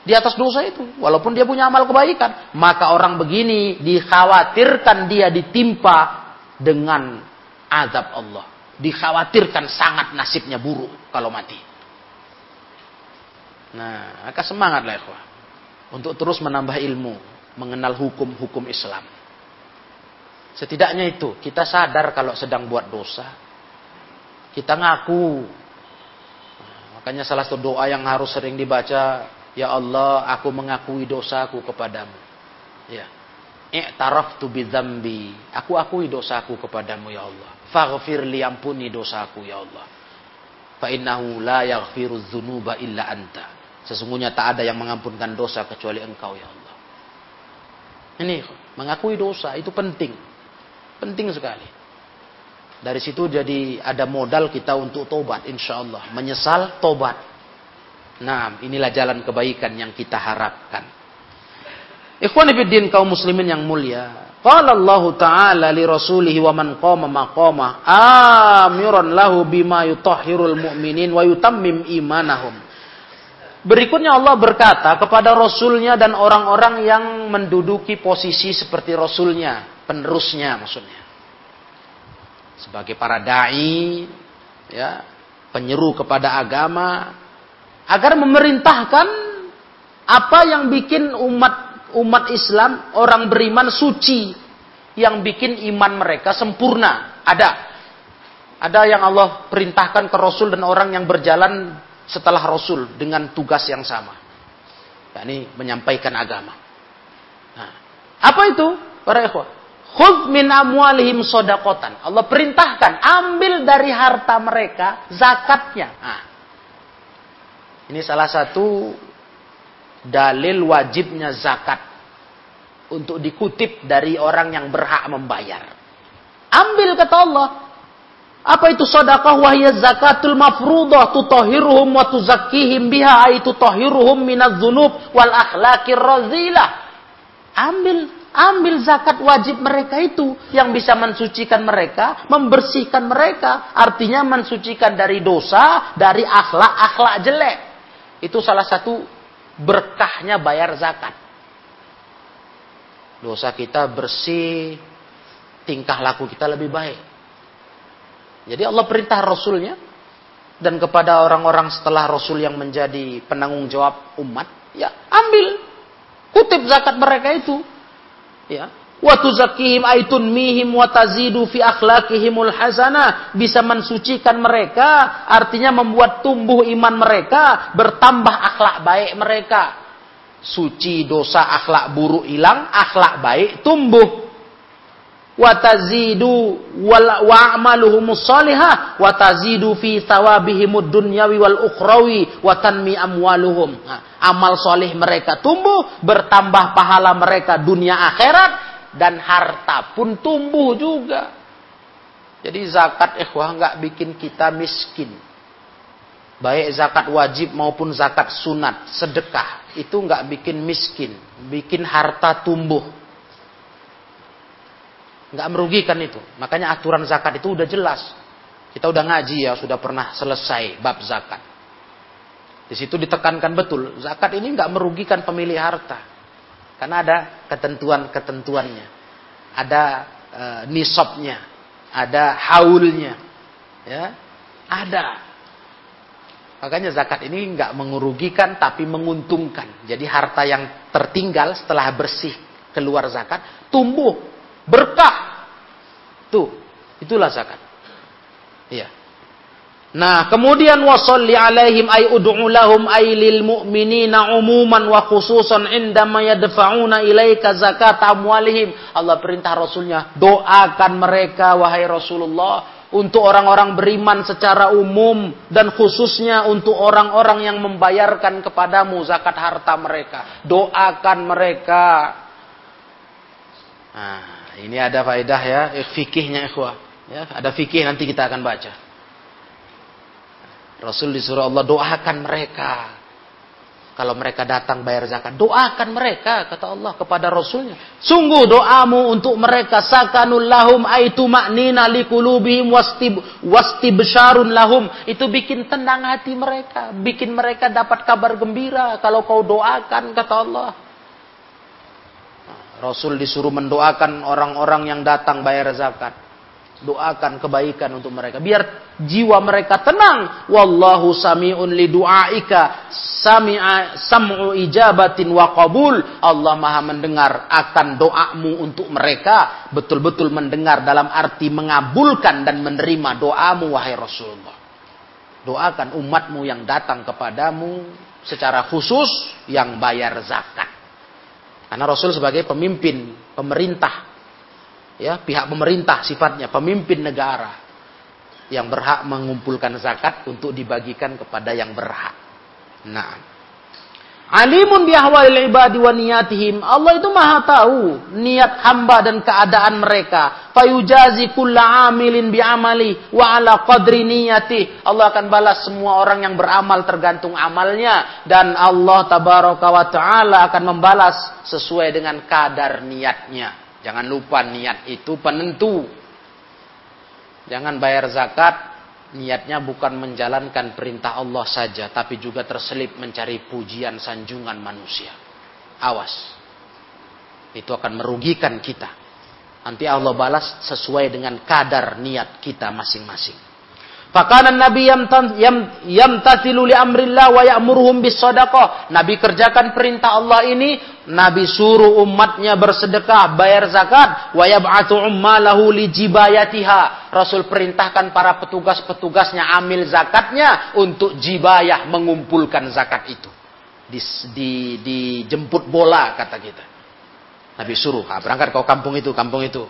di atas dosa itu. Walaupun dia punya amal kebaikan. Maka orang begini dikhawatirkan dia ditimpa dengan azab Allah. Dikhawatirkan sangat nasibnya buruk kalau mati. Nah, maka semangatlah ikhwah. Untuk terus menambah ilmu. Mengenal hukum-hukum Islam. Setidaknya itu, kita sadar kalau sedang buat dosa. Kita ngaku Makanya salah satu doa yang harus sering dibaca, Ya Allah, aku mengakui dosaku kepadamu. Ya. I'taraftu bidzambi. Aku akui dosaku kepadamu ya Allah. Faghfir li ampuni dosaku ya Allah. Fa innahu la yaghfiru dzunuba illa anta. Sesungguhnya tak ada yang mengampunkan dosa kecuali Engkau ya Allah. Ini mengakui dosa itu penting. Penting sekali. Dari situ jadi ada modal kita untuk tobat insya Allah. Menyesal, tobat. Nah inilah jalan kebaikan yang kita harapkan. Ikhwanifiddin kaum muslimin yang mulia. Qala Allah Ta'ala li rasulihi wa man qama maqama amiran lahu bima yutahhirul mu'minin wa yutammim imanahum. Berikutnya Allah berkata kepada Rasulnya dan orang-orang yang menduduki posisi seperti Rasulnya, penerusnya maksudnya sebagai para dai ya penyeru kepada agama agar memerintahkan apa yang bikin umat umat Islam orang beriman suci yang bikin iman mereka sempurna. Ada. Ada yang Allah perintahkan ke Rasul dan orang yang berjalan setelah Rasul dengan tugas yang sama. Yakni menyampaikan agama. Nah, apa itu para ikhwah? Min amwalihim sodakotan. Allah perintahkan, ambil dari harta mereka zakatnya. Nah, ini salah satu dalil wajibnya zakat. Untuk dikutip dari orang yang berhak membayar. Ambil kata Allah. Apa itu sodakah wahya zakatul mafrudah tutohiruhum wa tuzakkihim biha ay tutohiruhum minaz zunub wal akhlaqir razilah. Ambil Ambil zakat wajib mereka itu yang bisa mensucikan mereka, membersihkan mereka, artinya mensucikan dari dosa, dari akhlak-akhlak jelek. Itu salah satu berkahnya bayar zakat. Dosa kita bersih, tingkah laku kita lebih baik. Jadi Allah perintah Rasulnya dan kepada orang-orang setelah Rasul yang menjadi penanggung jawab umat, ya ambil, kutip zakat mereka itu ya wa tuzakkihim aitun mihim wa tazidu fi akhlaqihimul hasanah bisa mensucikan mereka artinya membuat tumbuh iman mereka bertambah akhlak baik mereka. Suci dosa akhlak buruk hilang akhlak baik tumbuh. Wa tazidu wa amaluhumus salihah. Wa tazidu fi thawabihimud dunyawi wal ukhrawi wa tanmi amwaluhum. Nah, amal soleh mereka tumbuh, bertambah pahala mereka dunia akhirat dan harta pun tumbuh juga. Jadi zakat ikhwah nggak bikin kita miskin. Baik zakat wajib maupun zakat sunat, sedekah itu nggak bikin miskin, bikin harta tumbuh. Nggak merugikan itu. Makanya aturan zakat itu udah jelas. Kita udah ngaji ya, sudah pernah selesai bab zakat. Di situ ditekankan betul, zakat ini nggak merugikan pemilik harta. Karena ada ketentuan-ketentuannya. Ada e, nisabnya, ada haulnya. Ya, ada Makanya zakat ini nggak mengurugikan tapi menguntungkan. Jadi harta yang tertinggal setelah bersih keluar zakat tumbuh berkah. Tuh, itulah zakat. Iya. Nah, kemudian wasalli alaihim ay ud'u lahum ay lil mu'minina umuman wa khususan indama yadfa'una ilaika zakat amwalihim. Allah perintah Rasulnya, doakan mereka wahai Rasulullah untuk orang-orang beriman secara umum dan khususnya untuk orang-orang yang membayarkan kepadamu zakat harta mereka. Doakan mereka. Nah, ini ada faedah ya, fikihnya ikhwah. Ya, ada fikih nanti kita akan baca. Rasul disuruh Allah doakan mereka. Kalau mereka datang bayar zakat, doakan mereka kata Allah kepada Rasulnya. Sungguh doamu untuk mereka sakanul lahum aitu maknina likulubihim wastib wastibsyarun lahum. Itu bikin tenang hati mereka, bikin mereka dapat kabar gembira kalau kau doakan kata Allah. Rasul disuruh mendoakan orang-orang yang datang bayar zakat. Doakan kebaikan untuk mereka. Biar jiwa mereka tenang. Wallahu sami'un li du'aika. Sami'a sam'u ijabatin wa qabul. Allah maha mendengar akan doamu untuk mereka. Betul-betul mendengar dalam arti mengabulkan dan menerima doamu wahai Rasulullah. Doakan umatmu yang datang kepadamu secara khusus yang bayar zakat. Karena Rasul sebagai pemimpin, pemerintah, ya pihak pemerintah sifatnya pemimpin negara yang berhak mengumpulkan zakat untuk dibagikan kepada yang berhak. Nah, Alimun bihawalil ibadi wa niyatihim. Allah itu maha tahu niat hamba dan keadaan mereka. Fayujazi kulla amilin bi'amali wa ala qadri niyati. Allah akan balas semua orang yang beramal tergantung amalnya. Dan Allah tabaraka wa ta'ala akan membalas sesuai dengan kadar niatnya. Jangan lupa niat itu penentu. Jangan bayar zakat, niatnya bukan menjalankan perintah Allah saja, tapi juga terselip mencari pujian sanjungan manusia. Awas. Itu akan merugikan kita. Nanti Allah balas sesuai dengan kadar niat kita masing-masing. Fakana Nabi yam yam tasilu li amrillah wa ya'muruhum bis sadaqah. Nabi kerjakan perintah Allah ini, Nabi suruh umatnya bersedekah, bayar zakat, wa yab'atsu ummalahu li jibayatiha. Rasul perintahkan para petugas-petugasnya amil zakatnya untuk jibayah mengumpulkan zakat itu. Di, di, dijemput bola kata kita. Nabi suruh, ah, berangkat kau kampung itu, kampung itu.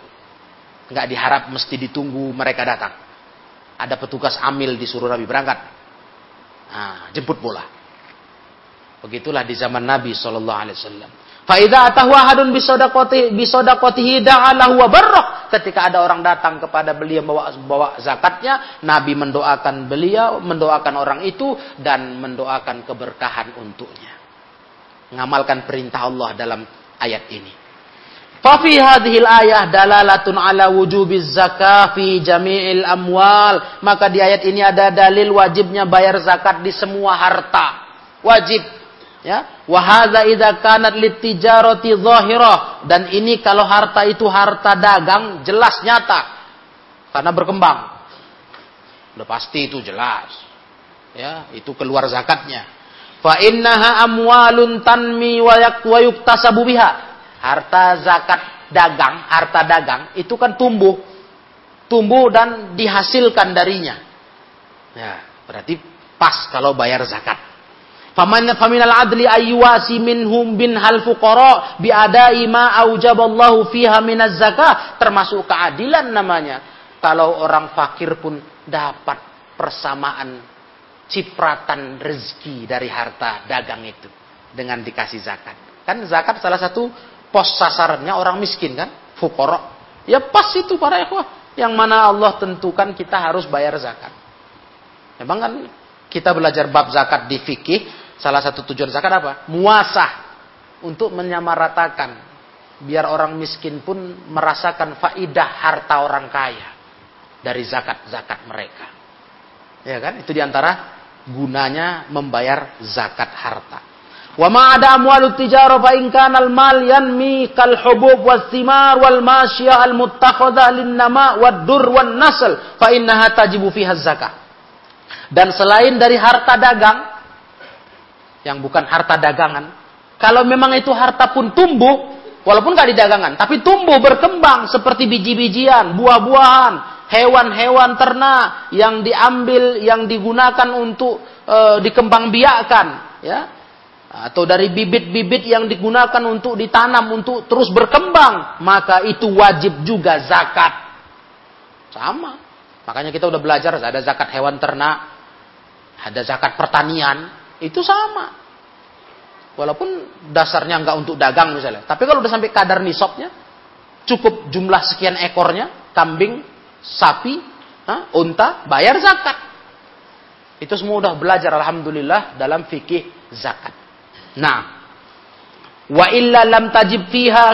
Enggak diharap mesti ditunggu mereka datang. Ada petugas amil disuruh Nabi berangkat. Nah, jemput bola. Begitulah di zaman Nabi Shallallahu Alaihi Wasallam. Faida atahu ahadun bisodakoti da'alahu wa barrah. Ketika ada orang datang kepada beliau bawa bawa zakatnya, Nabi mendoakan beliau, mendoakan orang itu dan mendoakan keberkahan untuknya. Mengamalkan perintah Allah dalam ayat ini. Fafi hadhil ayah dalalatun ala wujubiz zakah fi jami'il amwal. Maka di ayat ini ada dalil wajibnya bayar zakat di semua harta. Wajib. Ya. Wa hadza idza kanat litijarati zahirah. Dan ini kalau harta itu harta dagang jelas nyata. Karena berkembang. Udah pasti itu jelas. Ya, itu keluar zakatnya. Fa innaha amwalun tanmi wa yuktasabu biha harta zakat dagang, harta dagang itu kan tumbuh. Tumbuh dan dihasilkan darinya. Ya, berarti pas kalau bayar zakat. Faman faminal adli ayyuwasi minhum bin hal fuqara bi adai ma aujaballahu fiha minaz zakah termasuk keadilan namanya. Kalau orang fakir pun dapat persamaan cipratan rezeki dari harta dagang itu dengan dikasih zakat. Kan zakat salah satu pos sasarannya orang miskin kan, fuqara. Ya pas itu para ikhwah yang mana Allah tentukan kita harus bayar zakat. Memang kan kita belajar bab zakat di fikih Salah satu tujuan zakat apa? Muasah untuk menyamaratakan biar orang miskin pun merasakan faidah harta orang kaya dari zakat-zakat mereka. Ya kan? Itu di antara gunanya membayar zakat harta. Wa ma ada amwalu tijara fa in kana al mal yanmi kal hubub was thimar wal masya al muttakhadha lin nama wad dur wan nasl fa innaha tajibu fiha zakah. Dan selain dari harta dagang, yang bukan harta dagangan. Kalau memang itu harta pun tumbuh, walaupun gak di dagangan, tapi tumbuh berkembang seperti biji-bijian, buah-buahan, hewan-hewan ternak yang diambil, yang digunakan untuk e, dikembangbiakkan, ya, atau dari bibit-bibit yang digunakan untuk ditanam untuk terus berkembang, maka itu wajib juga zakat. Sama. Makanya kita udah belajar ada zakat hewan ternak, ada zakat pertanian, itu sama. Walaupun dasarnya nggak untuk dagang misalnya. Tapi kalau udah sampai kadar nisabnya, cukup jumlah sekian ekornya, kambing, sapi, unta, bayar zakat. Itu semua udah belajar alhamdulillah dalam fikih zakat. Nah, wa illa lam tajib fiha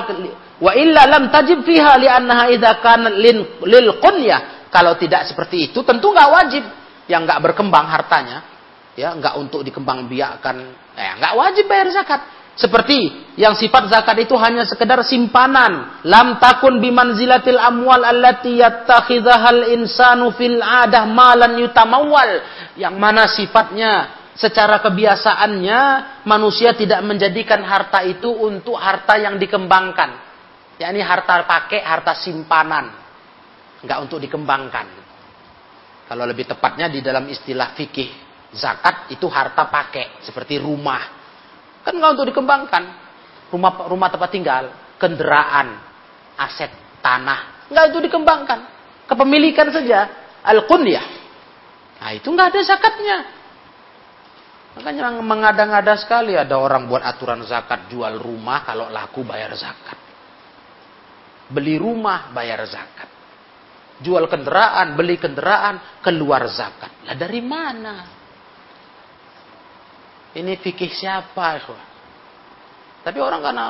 wa illa lam tajib fiha li'annaha idza kana lil qunyah. Kalau tidak seperti itu tentu nggak wajib. Yang nggak berkembang hartanya. Ya nggak untuk dikembangbiakkan ya nggak wajib bayar zakat. Seperti yang sifat zakat itu hanya sekedar simpanan. Lam takun bimanzilatil amwal allati yattakhidhahal insanu fil adah malan yutamawwal. Yang mana sifatnya secara kebiasaannya manusia tidak menjadikan harta itu untuk harta yang dikembangkan yakni harta pakai harta simpanan nggak untuk dikembangkan kalau lebih tepatnya di dalam istilah fikih Zakat itu harta pakai, seperti rumah. Kan nggak untuk dikembangkan. Rumah rumah tempat tinggal, kendaraan, aset tanah, nggak itu dikembangkan. Kepemilikan saja, al-kunyah. Nah itu nggak ada zakatnya. Makanya mengada-ngada sekali ada orang buat aturan zakat jual rumah kalau laku bayar zakat. Beli rumah bayar zakat. Jual kendaraan, beli kendaraan, keluar zakat. Lah dari mana? Ini fikih siapa? Tapi orang karena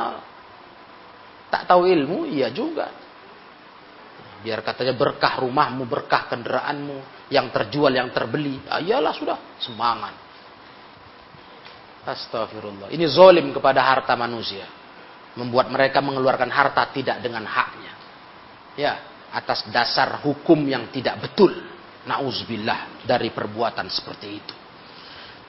tak tahu ilmu, iya juga. Biar katanya berkah rumahmu, berkah kendaraanmu, yang terjual, yang terbeli. Ah, iyalah sudah, semangat. Astagfirullah. Ini zolim kepada harta manusia. Membuat mereka mengeluarkan harta tidak dengan haknya. Ya, atas dasar hukum yang tidak betul. Nauzubillah dari perbuatan seperti itu.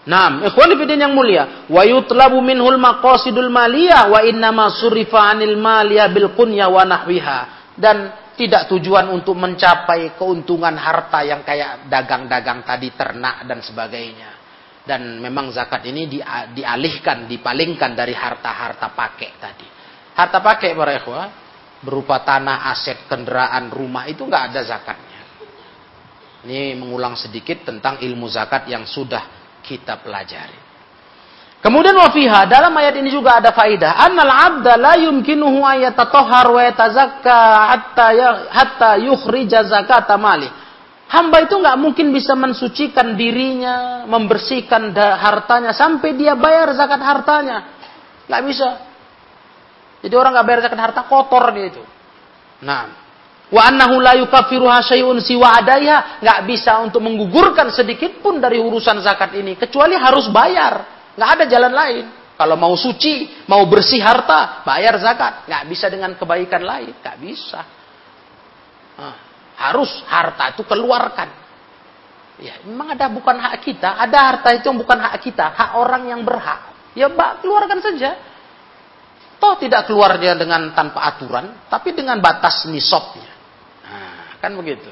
Naam, ikhwan fillah yang mulia, wa yutlabu minhul maqasidul maliyah wa innama surifa 'anil maliyah bil kunya wa nahwiha. Dan tidak tujuan untuk mencapai keuntungan harta yang kayak dagang-dagang tadi ternak dan sebagainya. Dan memang zakat ini dialihkan, dipalingkan dari harta-harta pakai tadi. Harta pakai para ikhwah berupa tanah, aset, kendaraan, rumah itu nggak ada zakatnya. Ini mengulang sedikit tentang ilmu zakat yang sudah kita pelajari. Kemudian wafiha dalam ayat ini juga ada faidah. Annal abda la yumkinuhu ayatatahhar wa yatazakka hatta ya, hatta yukhrija zakata mali. Hamba itu nggak mungkin bisa mensucikan dirinya, membersihkan hartanya sampai dia bayar zakat hartanya. Nggak bisa. Jadi orang nggak bayar zakat harta kotor dia itu. Nah, Wa annahu la yukaffiruha syai'un siwa adaiha, enggak bisa untuk menggugurkan sedikit pun dari urusan zakat ini kecuali harus bayar. Enggak ada jalan lain. Kalau mau suci, mau bersih harta, bayar zakat. Enggak bisa dengan kebaikan lain, enggak bisa. Nah, harus harta itu keluarkan. Ya, memang ada bukan hak kita, ada harta itu yang bukan hak kita, hak orang yang berhak. Ya, mbak, keluarkan saja. Toh tidak keluarnya dengan tanpa aturan, tapi dengan batas nisabnya. Kan begitu.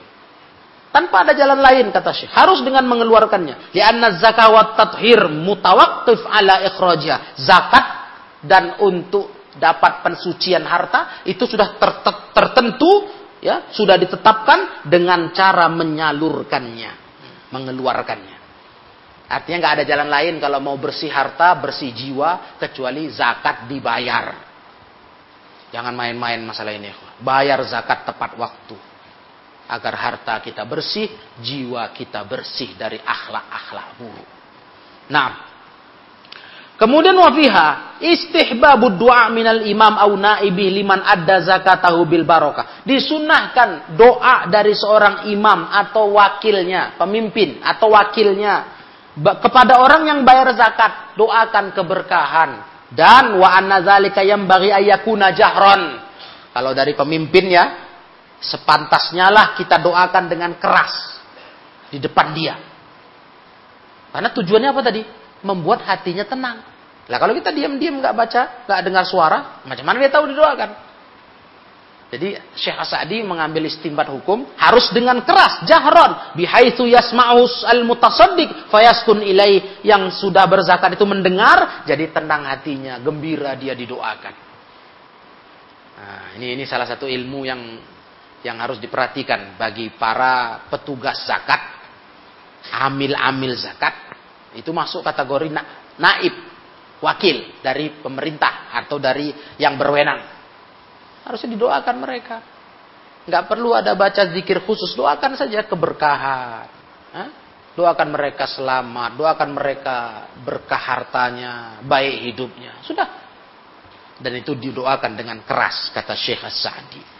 Tanpa ada jalan lain kata Syekh. Harus dengan mengeluarkannya. Lianna zakawat tathir mutawaktif ala ikhrajah. Zakat dan untuk dapat pensucian harta itu sudah ter tertentu ya, sudah ditetapkan dengan cara menyalurkannya, mengeluarkannya. Artinya nggak ada jalan lain kalau mau bersih harta, bersih jiwa kecuali zakat dibayar. Jangan main-main masalah ini. Bayar zakat tepat waktu agar harta kita bersih, jiwa kita bersih dari akhlak-akhlak buruk. Nah, kemudian wafiha istihbabud doa minal imam au naibih liman adda zakatahu bil barokah. Disunahkan doa dari seorang imam atau wakilnya, pemimpin atau wakilnya kepada orang yang bayar zakat, doakan keberkahan dan wa anna zalika bagi ayakuna jahron. Kalau dari pemimpin ya, Sepantasnya lah kita doakan dengan keras di depan dia. Karena tujuannya apa tadi? Membuat hatinya tenang. Lah kalau kita diam-diam nggak baca, nggak dengar suara, macam mana dia tahu didoakan? Jadi Syekh Asadi mengambil istimbat hukum harus dengan keras, jahron, bihaitsu yasma'us al-mutasaddiq fayaskun ilai yang sudah berzakat itu mendengar jadi tenang hatinya, gembira dia didoakan. Nah, ini ini salah satu ilmu yang yang harus diperhatikan bagi para petugas zakat, amil-amil zakat, itu masuk kategori na naib, wakil dari pemerintah atau dari yang berwenang. Harusnya didoakan mereka. Nggak perlu ada baca zikir khusus, doakan saja keberkahan. Hah? Doakan mereka selamat, doakan mereka berkah hartanya, baik hidupnya. Sudah. Dan itu didoakan dengan keras, kata Syekh As-Sa'di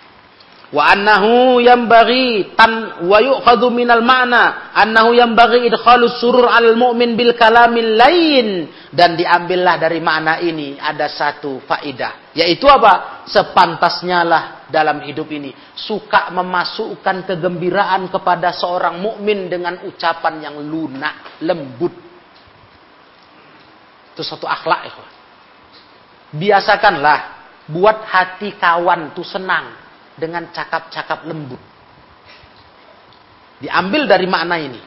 wa annahu bagi tan wa yu'khadhu minal ma'na annahu bagi idkhalus surur al mu'min bil kalamil lain. Dan diambillah dari makna ini ada satu faidah yaitu apa? Sepantasnya lah dalam hidup ini. Suka memasukkan kegembiraan kepada seorang mukmin dengan ucapan yang lunak lembut. Itu satu akhlak ya biasakanlah buat hati kawan tuh senang dengan cakap-cakap lembut. Diambil dari makna ini.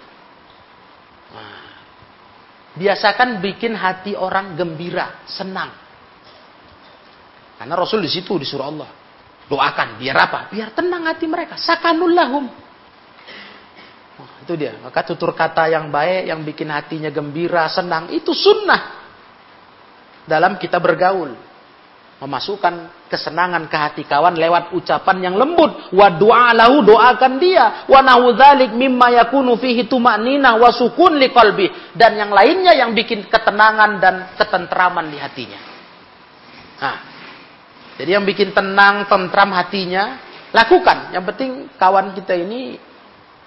Nah, biasakan bikin hati orang gembira, senang. Karena Rasul di situ disuruh Allah. Doakan, biar apa? Biar tenang hati mereka. Sakanullahum. Nah, itu dia. Maka tutur kata yang baik, yang bikin hatinya gembira, senang. Itu sunnah. Dalam kita bergaul memasukkan kesenangan ke hati kawan lewat ucapan yang lembut wa doa doakan dia wa nahu dzalik mimma yakunu fihi tuma'ninah wa sukun liqalbi dan yang lainnya yang bikin ketenangan dan ketentraman di hatinya. Nah, jadi yang bikin tenang, tentram hatinya lakukan. Yang penting kawan kita ini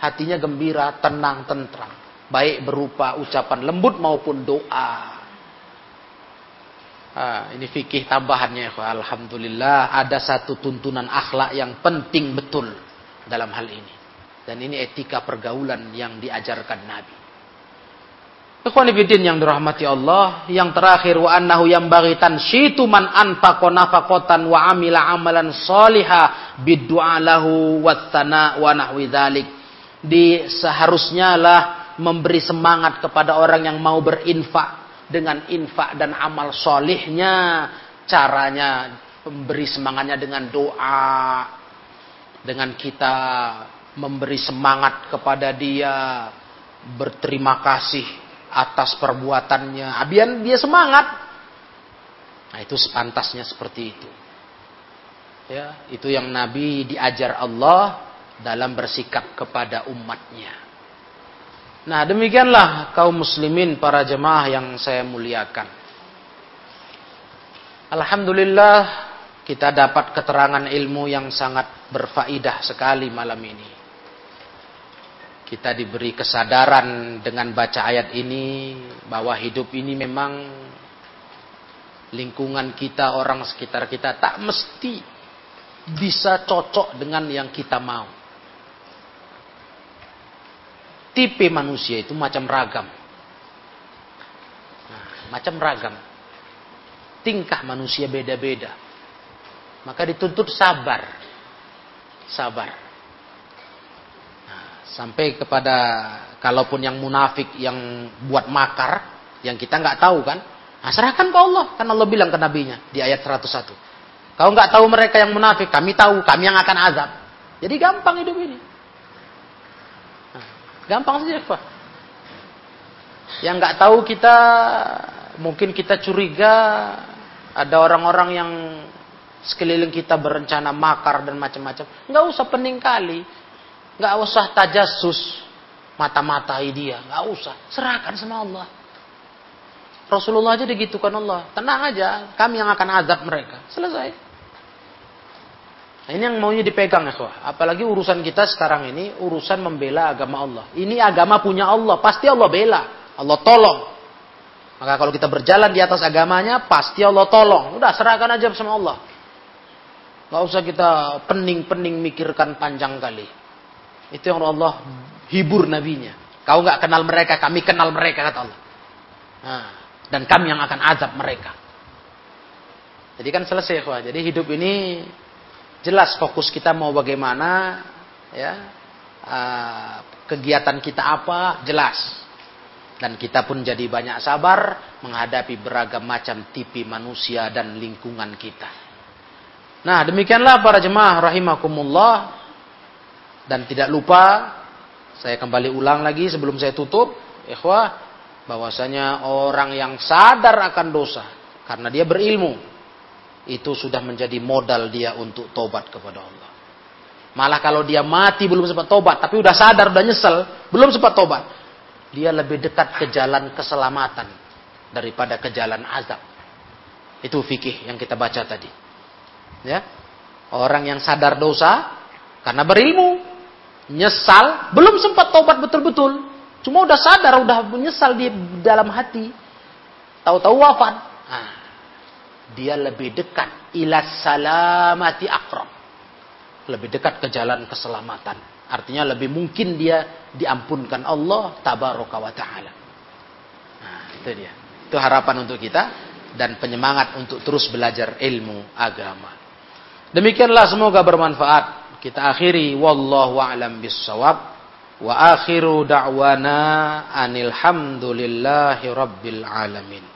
hatinya gembira, tenang, tentram. Baik berupa ucapan lembut maupun doa. Ah, ini fikih tambahannya ya Alhamdulillah ada satu tuntunan akhlak yang penting betul dalam hal ini. Dan ini etika pergaulan yang diajarkan Nabi. Ikhwanifidin yang dirahmati Allah. Yang terakhir wa annahu yang bagi tansyitu man anfaqa wa amila amalan soliha biddu'a lahu wattana wa nahwi dhalik. Di seharusnya lah memberi semangat kepada orang yang mau berinfak dengan infak dan amal solihnya, caranya memberi semangatnya dengan doa, dengan kita memberi semangat kepada dia, berterima kasih atas perbuatannya, biar dia semangat. Nah itu sepantasnya seperti itu. Ya, itu yang Nabi diajar Allah dalam bersikap kepada umatnya. Nah demikianlah kaum muslimin para jemaah yang saya muliakan. Alhamdulillah kita dapat keterangan ilmu yang sangat berfaidah sekali malam ini. Kita diberi kesadaran dengan baca ayat ini bahwa hidup ini memang lingkungan kita, orang sekitar kita tak mesti bisa cocok dengan yang kita mau tipe manusia itu macam ragam. Nah, macam ragam. Tingkah manusia beda-beda. Maka dituntut sabar. Sabar. Nah, sampai kepada kalaupun yang munafik yang buat makar yang kita nggak tahu kan nah, serahkan ke Allah kan Allah bilang ke nabinya di ayat 101 kau nggak tahu mereka yang munafik kami tahu kami yang akan azab jadi gampang hidup ini gampang saja Pak yang nggak tahu kita mungkin kita curiga ada orang-orang yang sekeliling kita berencana makar dan macam-macam. Nggak usah pening kali. Nggak usah tajasus mata-matai dia. Nggak usah. Serahkan sama Allah. Rasulullah aja digitukan Allah. Tenang aja kami yang akan azab mereka. Selesai nah, ini yang maunya dipegang ya apalagi urusan kita sekarang ini urusan membela agama Allah ini agama punya Allah pasti Allah bela Allah tolong maka kalau kita berjalan di atas agamanya pasti Allah tolong udah serahkan aja sama Allah Gak usah kita pening-pening mikirkan panjang kali. Itu yang Allah hibur nabinya. Kau nggak kenal mereka, kami kenal mereka kata Allah. Nah, dan kami yang akan azab mereka. Jadi kan selesai wah. Jadi hidup ini jelas fokus kita mau bagaimana, ya uh, kegiatan kita apa jelas. Dan kita pun jadi banyak sabar menghadapi beragam macam tipe manusia dan lingkungan kita. Nah, demikianlah para jemaah rahimakumullah dan tidak lupa saya kembali ulang lagi sebelum saya tutup, ikhwah, bahwasanya orang yang sadar akan dosa karena dia berilmu itu sudah menjadi modal dia untuk tobat kepada Allah. Malah kalau dia mati belum sempat tobat, tapi udah sadar, udah nyesel, belum sempat tobat, dia lebih dekat ke jalan keselamatan daripada ke jalan azab. Itu fikih yang kita baca tadi. Ya. Orang yang sadar dosa karena berilmu, nyesal, belum sempat tobat betul-betul. Cuma udah sadar, udah menyesal di dalam hati. Tahu-tahu wafat. Nah, dia lebih dekat ila salamati akram. Lebih dekat ke jalan keselamatan. Artinya lebih mungkin dia diampunkan Allah tabaraka wa taala. Nah, itu dia. Itu harapan untuk kita dan penyemangat untuk terus belajar ilmu agama. Demikianlah semoga bermanfaat. Kita akhiri wallahu a'lam bissawab. Wa akhiru da'wana anil hamdulillahi rabbil alamin.